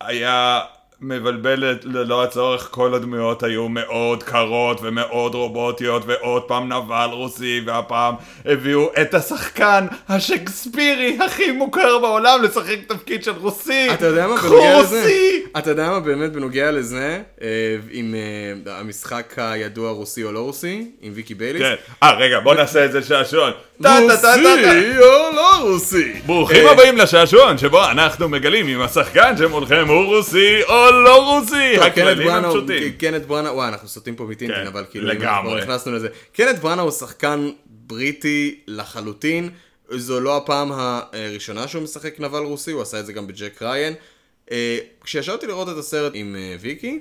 S2: היה מבלבל ללא הצורך, כל הדמויות היו מאוד קרות ומאוד רובוטיות, ועוד פעם נבל רוסי, והפעם הביאו את השחקן השקספירי הכי מוכר בעולם לשחק תפקיד של רוסי.
S1: אתה יודע מה בנוגע לזה?
S2: רוסי!
S1: אתה יודע מה באמת בנוגע לזה, אה, עם אה, המשחק הידוע רוסי או לא רוסי, עם ויקי בייליס?
S2: כן. אה, רגע, בוא נעשה את זה שעשועון.
S1: רוסי או לא רוסי?
S2: ברוכים
S1: אה,
S2: הבאים לשעשועון, שבו אנחנו מגלים אם השחקן שמולכם הוא רוסי או לא רוסי. הכללים הם פשוטים.
S1: קנט בראנאו, וואי, אנחנו סוטים פה מטינטין,
S2: כן,
S1: אבל כאילו,
S2: לגמרי.
S1: נכנסנו לזה. קנט בראנאו הוא שחקן בריטי לחלוטין, זו לא הפעם הראשונה שהוא משחק נבל רוסי, הוא עשה את זה גם בג'ק ריין. אה, כשישבתי לראות את הסרט עם אה, ויקי,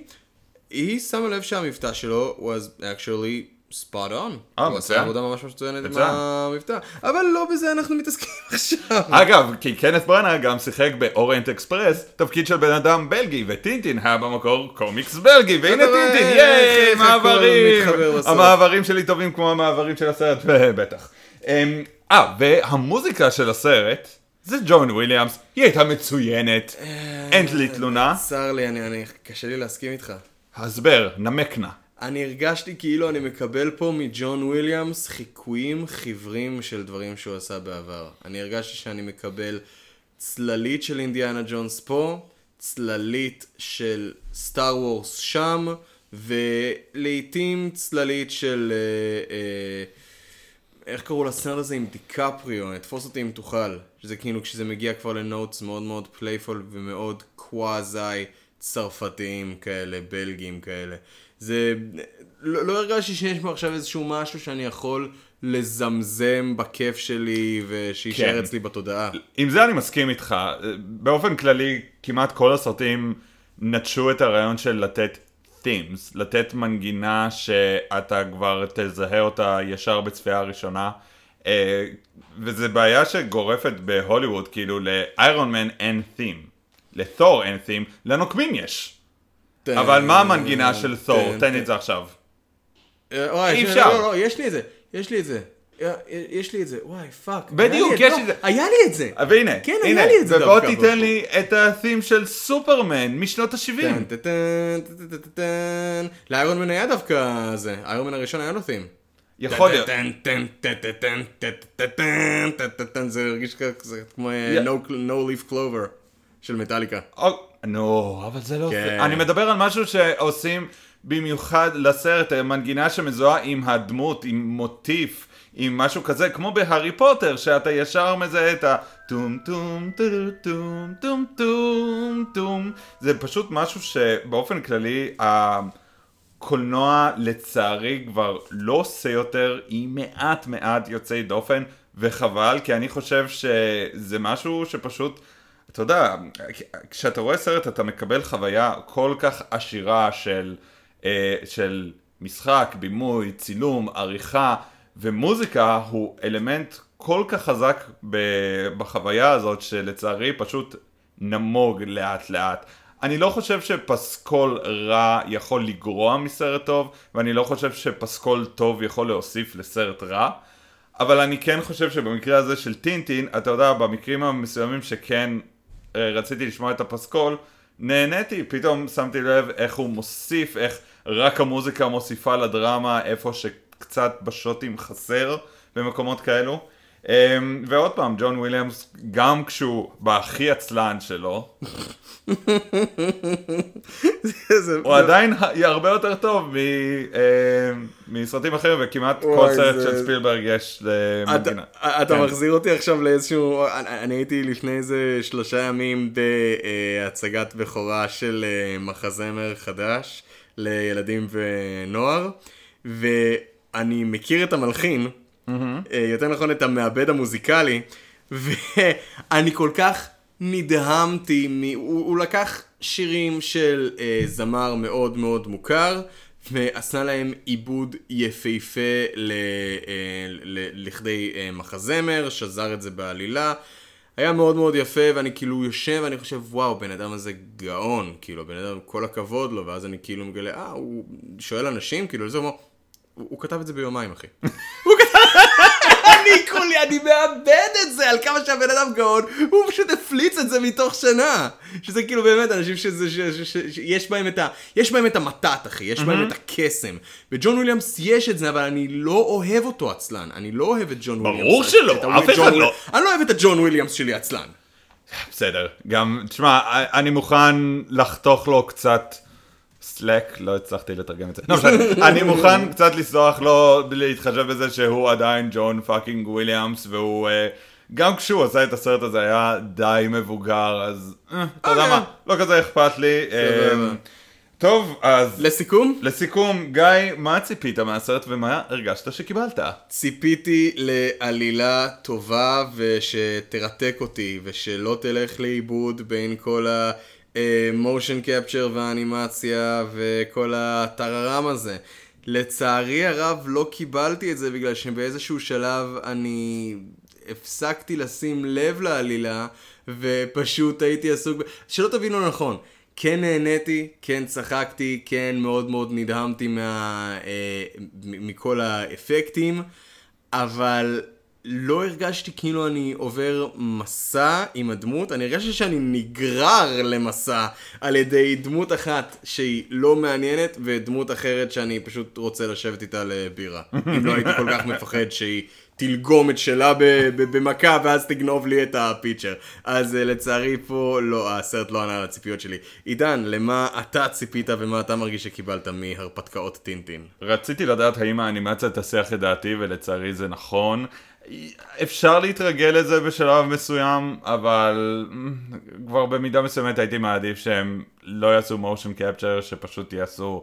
S1: היא שמה לב שהמבטא שלו was actually spot on.
S2: אה,
S1: הוא עשה
S2: מצוין.
S1: עבודה ממש מצוינת עם
S2: מצוין.
S1: המבטא, אבל לא בזה אנחנו מתעסקים [laughs] עכשיו.
S2: אגב, כי קנט בראנה גם שיחק ב Orient Express, תפקיד של בן אדם בלגי, וטינטין היה במקור קומיקס בלגי, והנה טינטין, ייי, מעברים. המעברים שלי טובים כמו המעברים של הסרט, [laughs] בטח. אמ, אה, והמוזיקה של הסרט, זה ג'ון וויליאמס, היא הייתה מצוינת, אין לי תלונה.
S1: צר לי, אני, אני, קשה לי להסכים איתך.
S2: הסבר, נמק נא.
S1: אני הרגשתי כאילו אני מקבל פה מג'ון וויליאמס חיקויים חיוורים של דברים שהוא עשה בעבר. אני הרגשתי שאני מקבל צללית של אינדיאנה ג'ונס פה, צללית של Star Wars שם, ולעיתים צללית של... אה, אה, איך קראו לסרט הזה עם דיקפריו, תפוס אותי אם תוכל. שזה כאילו כשזה מגיע כבר ל notes מאוד מאוד playful ומאוד קוואזי צרפתיים כאלה, בלגים כאלה. זה... לא, לא הרגשתי שיש פה עכשיו איזשהו משהו שאני יכול לזמזם בכיף שלי ושיישאר
S2: כן.
S1: אצלי בתודעה.
S2: עם זה אני מסכים איתך. באופן כללי, כמעט כל הסרטים נטשו את הרעיון של לתת themes, לתת מנגינה שאתה כבר תזהה אותה ישר בצפייה הראשונה. אה, וזה בעיה שגורפת בהוליווד, כאילו לאיירון מן אין theme, לתור אין theme, לנוקמים יש. אבל מה המנגינה של תור? תן את זה עכשיו. אי אפשר.
S1: יש לי את זה, יש לי את זה. יש לי את זה, וואי, fuck.
S2: בדיוק, יש
S1: לי
S2: את זה.
S1: היה לי את זה.
S2: והנה,
S1: כן, היה לי את זה דווקא.
S2: ובוא תיתן לי את ה-theme של סופרמן משנות ה-70.
S1: לאיירון מן היה דווקא זה, איירון מן הראשון היה לו theme.
S2: יכול להיות.
S1: זה הרגיש כמו No Leaf Clover של מטאליקה.
S2: נו, אבל זה לא...
S1: כן.
S2: אני מדבר על משהו שעושים במיוחד לסרט, אה, מנגינה שמזוהה עם הדמות, עם מוטיף, עם משהו כזה, כמו בהארי פוטר, שאתה ישר מזהה את הטום טום טום טום טום טום טום. זה פשוט משהו שבאופן כללי, הקולנוע לצערי כבר לא עושה יותר, היא מעט מעט יוצאי דופן, וחבל, כי אני חושב שזה משהו שפשוט... אתה יודע, כשאתה רואה סרט אתה מקבל חוויה כל כך עשירה של, אה, של משחק, בימוי, צילום, עריכה ומוזיקה הוא אלמנט כל כך חזק בחוויה הזאת שלצערי פשוט נמוג לאט לאט. אני לא חושב שפסקול רע יכול לגרוע מסרט טוב ואני לא חושב שפסקול טוב יכול להוסיף לסרט רע אבל אני כן חושב שבמקרה הזה של טינטין, אתה יודע, במקרים המסוימים שכן רציתי לשמוע את הפסקול, נהניתי, פתאום שמתי לב איך הוא מוסיף, איך רק המוזיקה מוסיפה לדרמה איפה שקצת בשוטים חסר במקומות כאלו. אמ, ועוד פעם, ג'ון וויליאמס, גם כשהוא בהכי עצלן שלו, הוא עדיין הרבה יותר טוב מ- אמ, מסרטים אחרים, וכמעט כל סרט של ספילברג יש
S1: אתה,
S2: למנגינה.
S1: אתה
S2: כן.
S1: מחזיר אותי עכשיו לאיזשהו, אני, הייתי לפני איזה שלושה ימים בהצגת בכורה של אה, מחזמר חדש לילדים ונוער, ואני מכיר את המלחין, אה, יותר נכון את המעבד המוזיקלי, ואני כל כך נדהמתי, מ... הוא, הוא לקח שירים של אה, זמר מאוד מאוד מוכר, ועשה להם עיבוד יפהפה ל, אה, ל, לכדי אה, מחזמר, שזר את זה בעלילה. היה מאוד מאוד יפה, ואני כאילו יושב ואני חושב, וואו, בן אדם הזה גאון, כאילו, בן אדם, כל הכבוד לו, ואז אני כאילו מגלה, אה, הוא שואל אנשים, כאילו, זה אומר, הוא, כתב את זה ביומיים, אחי. [laughs] הוא כתב... אני כולי, אני מאבד את זה על כמה שהבן אדם גאון, הוא פשוט הפליץ את זה מתוך שינה. שזה כאילו באמת אנשים שזה, שיש בהם את ה... יש בהם את המתת, אחי, יש בהם את הקסם. וג'ון וויליאמס יש את זה, אבל אני לא אוהב אותו עצלן. אני לא אוהב את ג'ון וויליאמס.
S2: ברור שלא, אף אחד לא.
S1: אני לא אוהב את הג'ון וויליאמס שלי עצלן.
S2: בסדר, גם, תשמע, אני מוכן לחתוך לו קצת סלק, לא הצלחתי לתרגם את זה. לא משנה, אני מוכן קצת לסלוח לו, בלי להתחשב בזה שהוא עדיין ג'ון fucking וויליאמס, והוא, אה, גם כשהוא עשה את הסרט הזה היה די מבוגר, אז אה, אתה יודע
S1: אוקיי.
S2: מה, לא כזה אכפת לי. אה. טוב, אז
S1: לסיכום,
S2: לסיכום, גיא, מה ציפית מהסרט ומה הרגשת שקיבלת?
S1: ציפיתי לעלילה טובה ושתרתק אותי ושלא תלך לאיבוד בין כל המושן קפצ'ר והאנימציה וכל הטררם הזה. לצערי הרב לא קיבלתי את זה בגלל שבאיזשהו שלב אני הפסקתי לשים לב לעלילה ופשוט הייתי עסוק ב... שלא תבינו נכון. כן נהניתי, כן צחקתי, כן מאוד מאוד נדהמתי מה, אה, מכל האפקטים, אבל לא הרגשתי כאילו אני עובר מסע עם הדמות, אני הרגשתי שאני נגרר למסע על ידי דמות אחת שהיא לא מעניינת ודמות אחרת שאני פשוט רוצה לשבת איתה לבירה. [laughs] אם לא הייתי כל כך מפחד שהיא תלגום את שלה במכה ואז תגנוב לי את הפיצ'ר. אז אה, לצערי פה לא, הסרט לא ענה על הציפיות שלי. עידן, למה אתה ציפית ומה אתה מרגיש שקיבלת מהרפתקאות טינטין?
S2: רציתי לדעת האם האנימציה תסיח את דעתי, ולצערי זה נכון. אפשר להתרגל לזה בשלב מסוים, אבל מ, כבר במידה מסוימת הייתי מעדיף שהם לא יעשו מושן קפצ'ר, שפשוט יעשו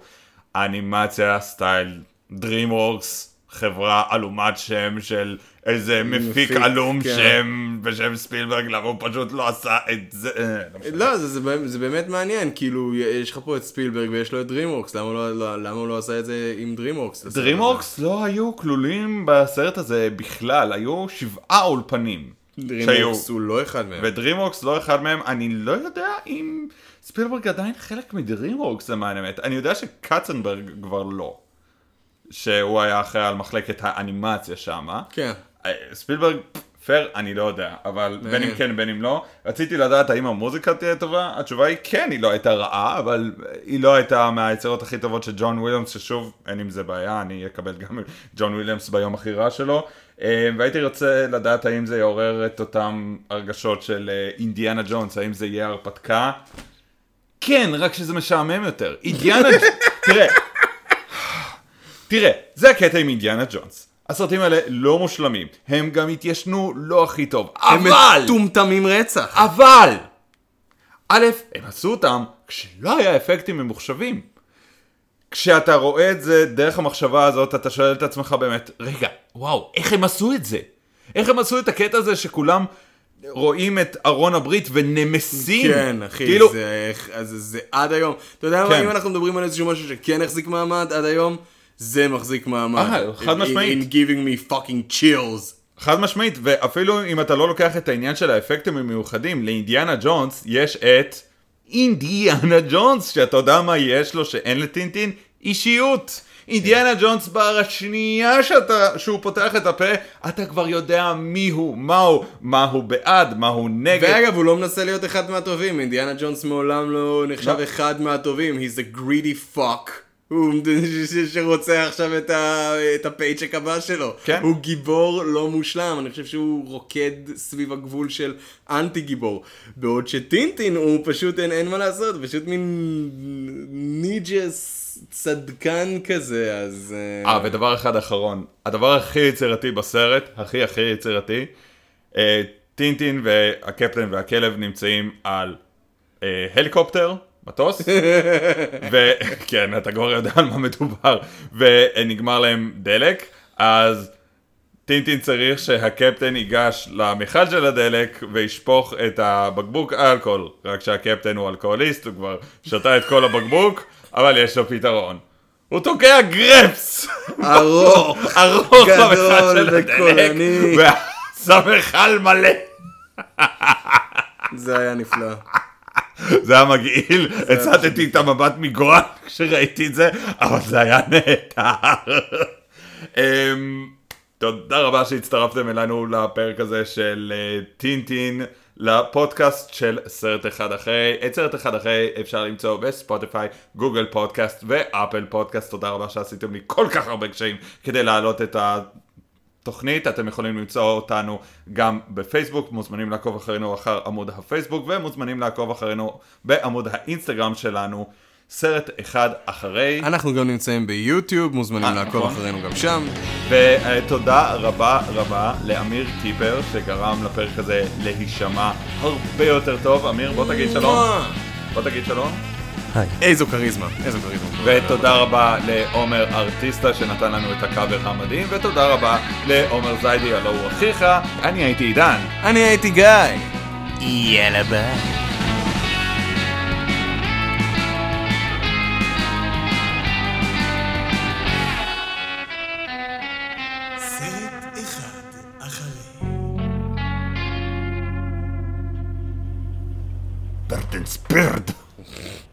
S2: אנימציה סטייל DreamWorks, חברה עלומת שם של איזה מפיק
S1: מפיק,
S2: עלום
S1: כן.
S2: שם בשם ספילברג, למה הוא פשוט לא עשה את זה. אה, לא.
S1: לא, זה, זה, באמת- זה באמת מעניין, כאילו, יש לך פה את ספילברג ויש לו את DreamWorks, למה, הוא לא, לא, למה הוא לא עשה את זה עם DreamWorks?
S2: DreamWorks לא היו כלולים בסרט הזה בכלל, היו שבעה אולפנים.
S1: DreamWorks הוא לא אחד מהם.
S2: ודרימוורקס לא אחד מהם, אני לא יודע אם ספילברג עדיין חלק מדרימוורקס למען האמת. אני יודע שקצנברג כבר לא. שהוא היה אחראי על מחלקת האנימציה שמה.
S1: כן.
S2: אה, ספילברג, פייר, אני לא יודע, אבל בין אם. כן בין אם לא. רציתי לדעת האם המוזיקה תהיה טובה, התשובה היא כן, היא לא הייתה רעה, אבל היא לא הייתה מהיצירות הכי טובות של ג'ון וויליאמס, ששוב, אין עם זה בעיה, אני אקבל גם [laughs] ג'ון וויליאמס ביום הכי רע שלו. אה, והייתי רוצה לדעת האם זה יעורר את אותם הרגשות של אה, אינדיאנה ג'ונס, האם זה יהיה הרפתקה. כן, רק שזה משעמם יותר. אינדיאנה, [laughs] תראה, תראה, זה הקטע עם אינדיאנה ג'ונס. הסרטים האלה לא מושלמים, הם גם התיישנו לא הכי טוב,
S1: הם
S2: אבל,
S1: מטומטמים רצח.
S2: אבל, א', הם עשו אותם כשלא היה אפקטים ממוחשבים. כשאתה רואה את זה דרך המחשבה הזאת, אתה שואל את עצמך באמת, רגע, וואו, איך הם עשו את זה? איך הם עשו את הקטע הזה שכולם רואים את ארון הברית ונמסים?
S1: כן, אחי,
S2: כאילו,
S1: זה, אז זה עד היום. אתה יודע מה,
S2: כן.
S1: אם אנחנו מדברים על איזשהו משהו שכן החזיק מעמד עד היום, זה מחזיק מעמד.
S2: אה, חד
S1: In-
S2: משמעית.
S1: In giving me fucking chills.
S2: חד משמעית, ואפילו אם אתה לא לוקח את העניין של האפקטים המיוחדים, לאינדיאנה ג'ונס יש את אינדיאנה ג'ונס, שאתה יודע מה יש לו שאין לטינטין? אישיות. אינדיאנה ג'ונס בר השנייה שאתה, שהוא פותח את הפה, אתה כבר יודע מי הוא, מה הוא, מה הוא בעד, מה הוא נגד.
S1: ואגב, הוא לא מנסה להיות אחד מהטובים, אינדיאנה ג'ונס מעולם לא נחשב
S2: לא.
S1: אחד מהטובים, he's a greedy fuck. הוא [laughs] שרוצה עכשיו את, ה... את הפייצ'ק הבא שלו.
S2: כן.
S1: הוא גיבור לא מושלם, אני חושב שהוא רוקד סביב הגבול של אנטי גיבור. בעוד שטינטין הוא פשוט אין, אין מה לעשות, פשוט מין נג'ס צדקן כזה, אז...
S2: אה, ודבר אחד אחרון, הדבר הכי יצירתי בסרט, הכי הכי יצירתי, אה, טינטין והקפטן והכלב נמצאים על אה, הליקופטר, מטוס, [laughs] וכן, אתה כבר יודע על מה מדובר, ונגמר להם דלק, אז טינטין צריך שהקפטן ייגש למכל של הדלק וישפוך את הבקבוק אלכוהול, רק שהקפטן הוא אלכוהוליסט, הוא כבר שתה את כל הבקבוק, אבל יש לו פתרון. הוא תוקע גרפס!
S1: ארוך, [laughs]
S2: ארוך במכל של הדלק. ואז המכל מלא.
S1: זה היה נפלא.
S2: זה היה מגעיל, הצטתי את המבט מגורל [laughs] כשראיתי את זה, אבל זה היה נהדר. אמ, תודה רבה שהצטרפתם אלינו לפרק הזה של אה, טינטין, לפודקאסט של סרט אחד אחרי. את סרט אחד אחרי אפשר למצוא בספוטיפיי, גוגל פודקאסט ואפל פודקאסט. תודה רבה שעשיתם לי כל כך הרבה קשיים כדי להעלות את ה... תוכנית, אתם יכולים למצוא אותנו גם בפייסבוק, מוזמנים לעקוב אחרינו אחר עמוד הפייסבוק, ומוזמנים לעקוב אחרינו בעמוד האינסטגרם שלנו, סרט אחד אחרי,
S1: אנחנו גם נמצאים ביוטיוב, מוזמנים
S2: אה,
S1: לעקוב
S2: נכון.
S1: אחרינו גם שם.
S2: ותודה רבה רבה לאמיר קיפר, שגרם לפרק הזה להישמע הרבה יותר טוב. אמיר, בוא תגיד שלום. בוא תגיד שלום.
S1: איזו כריזמה, איזו כריזמה.
S2: ותודה רבה לעומר ארטיסטה שנתן לנו את הקאבר המדהים, ותודה רבה לעומר זיידי, הלא הוא אחיך. אני הייתי עידן.
S1: אני הייתי גיא.
S4: יאללה ביי. Bird.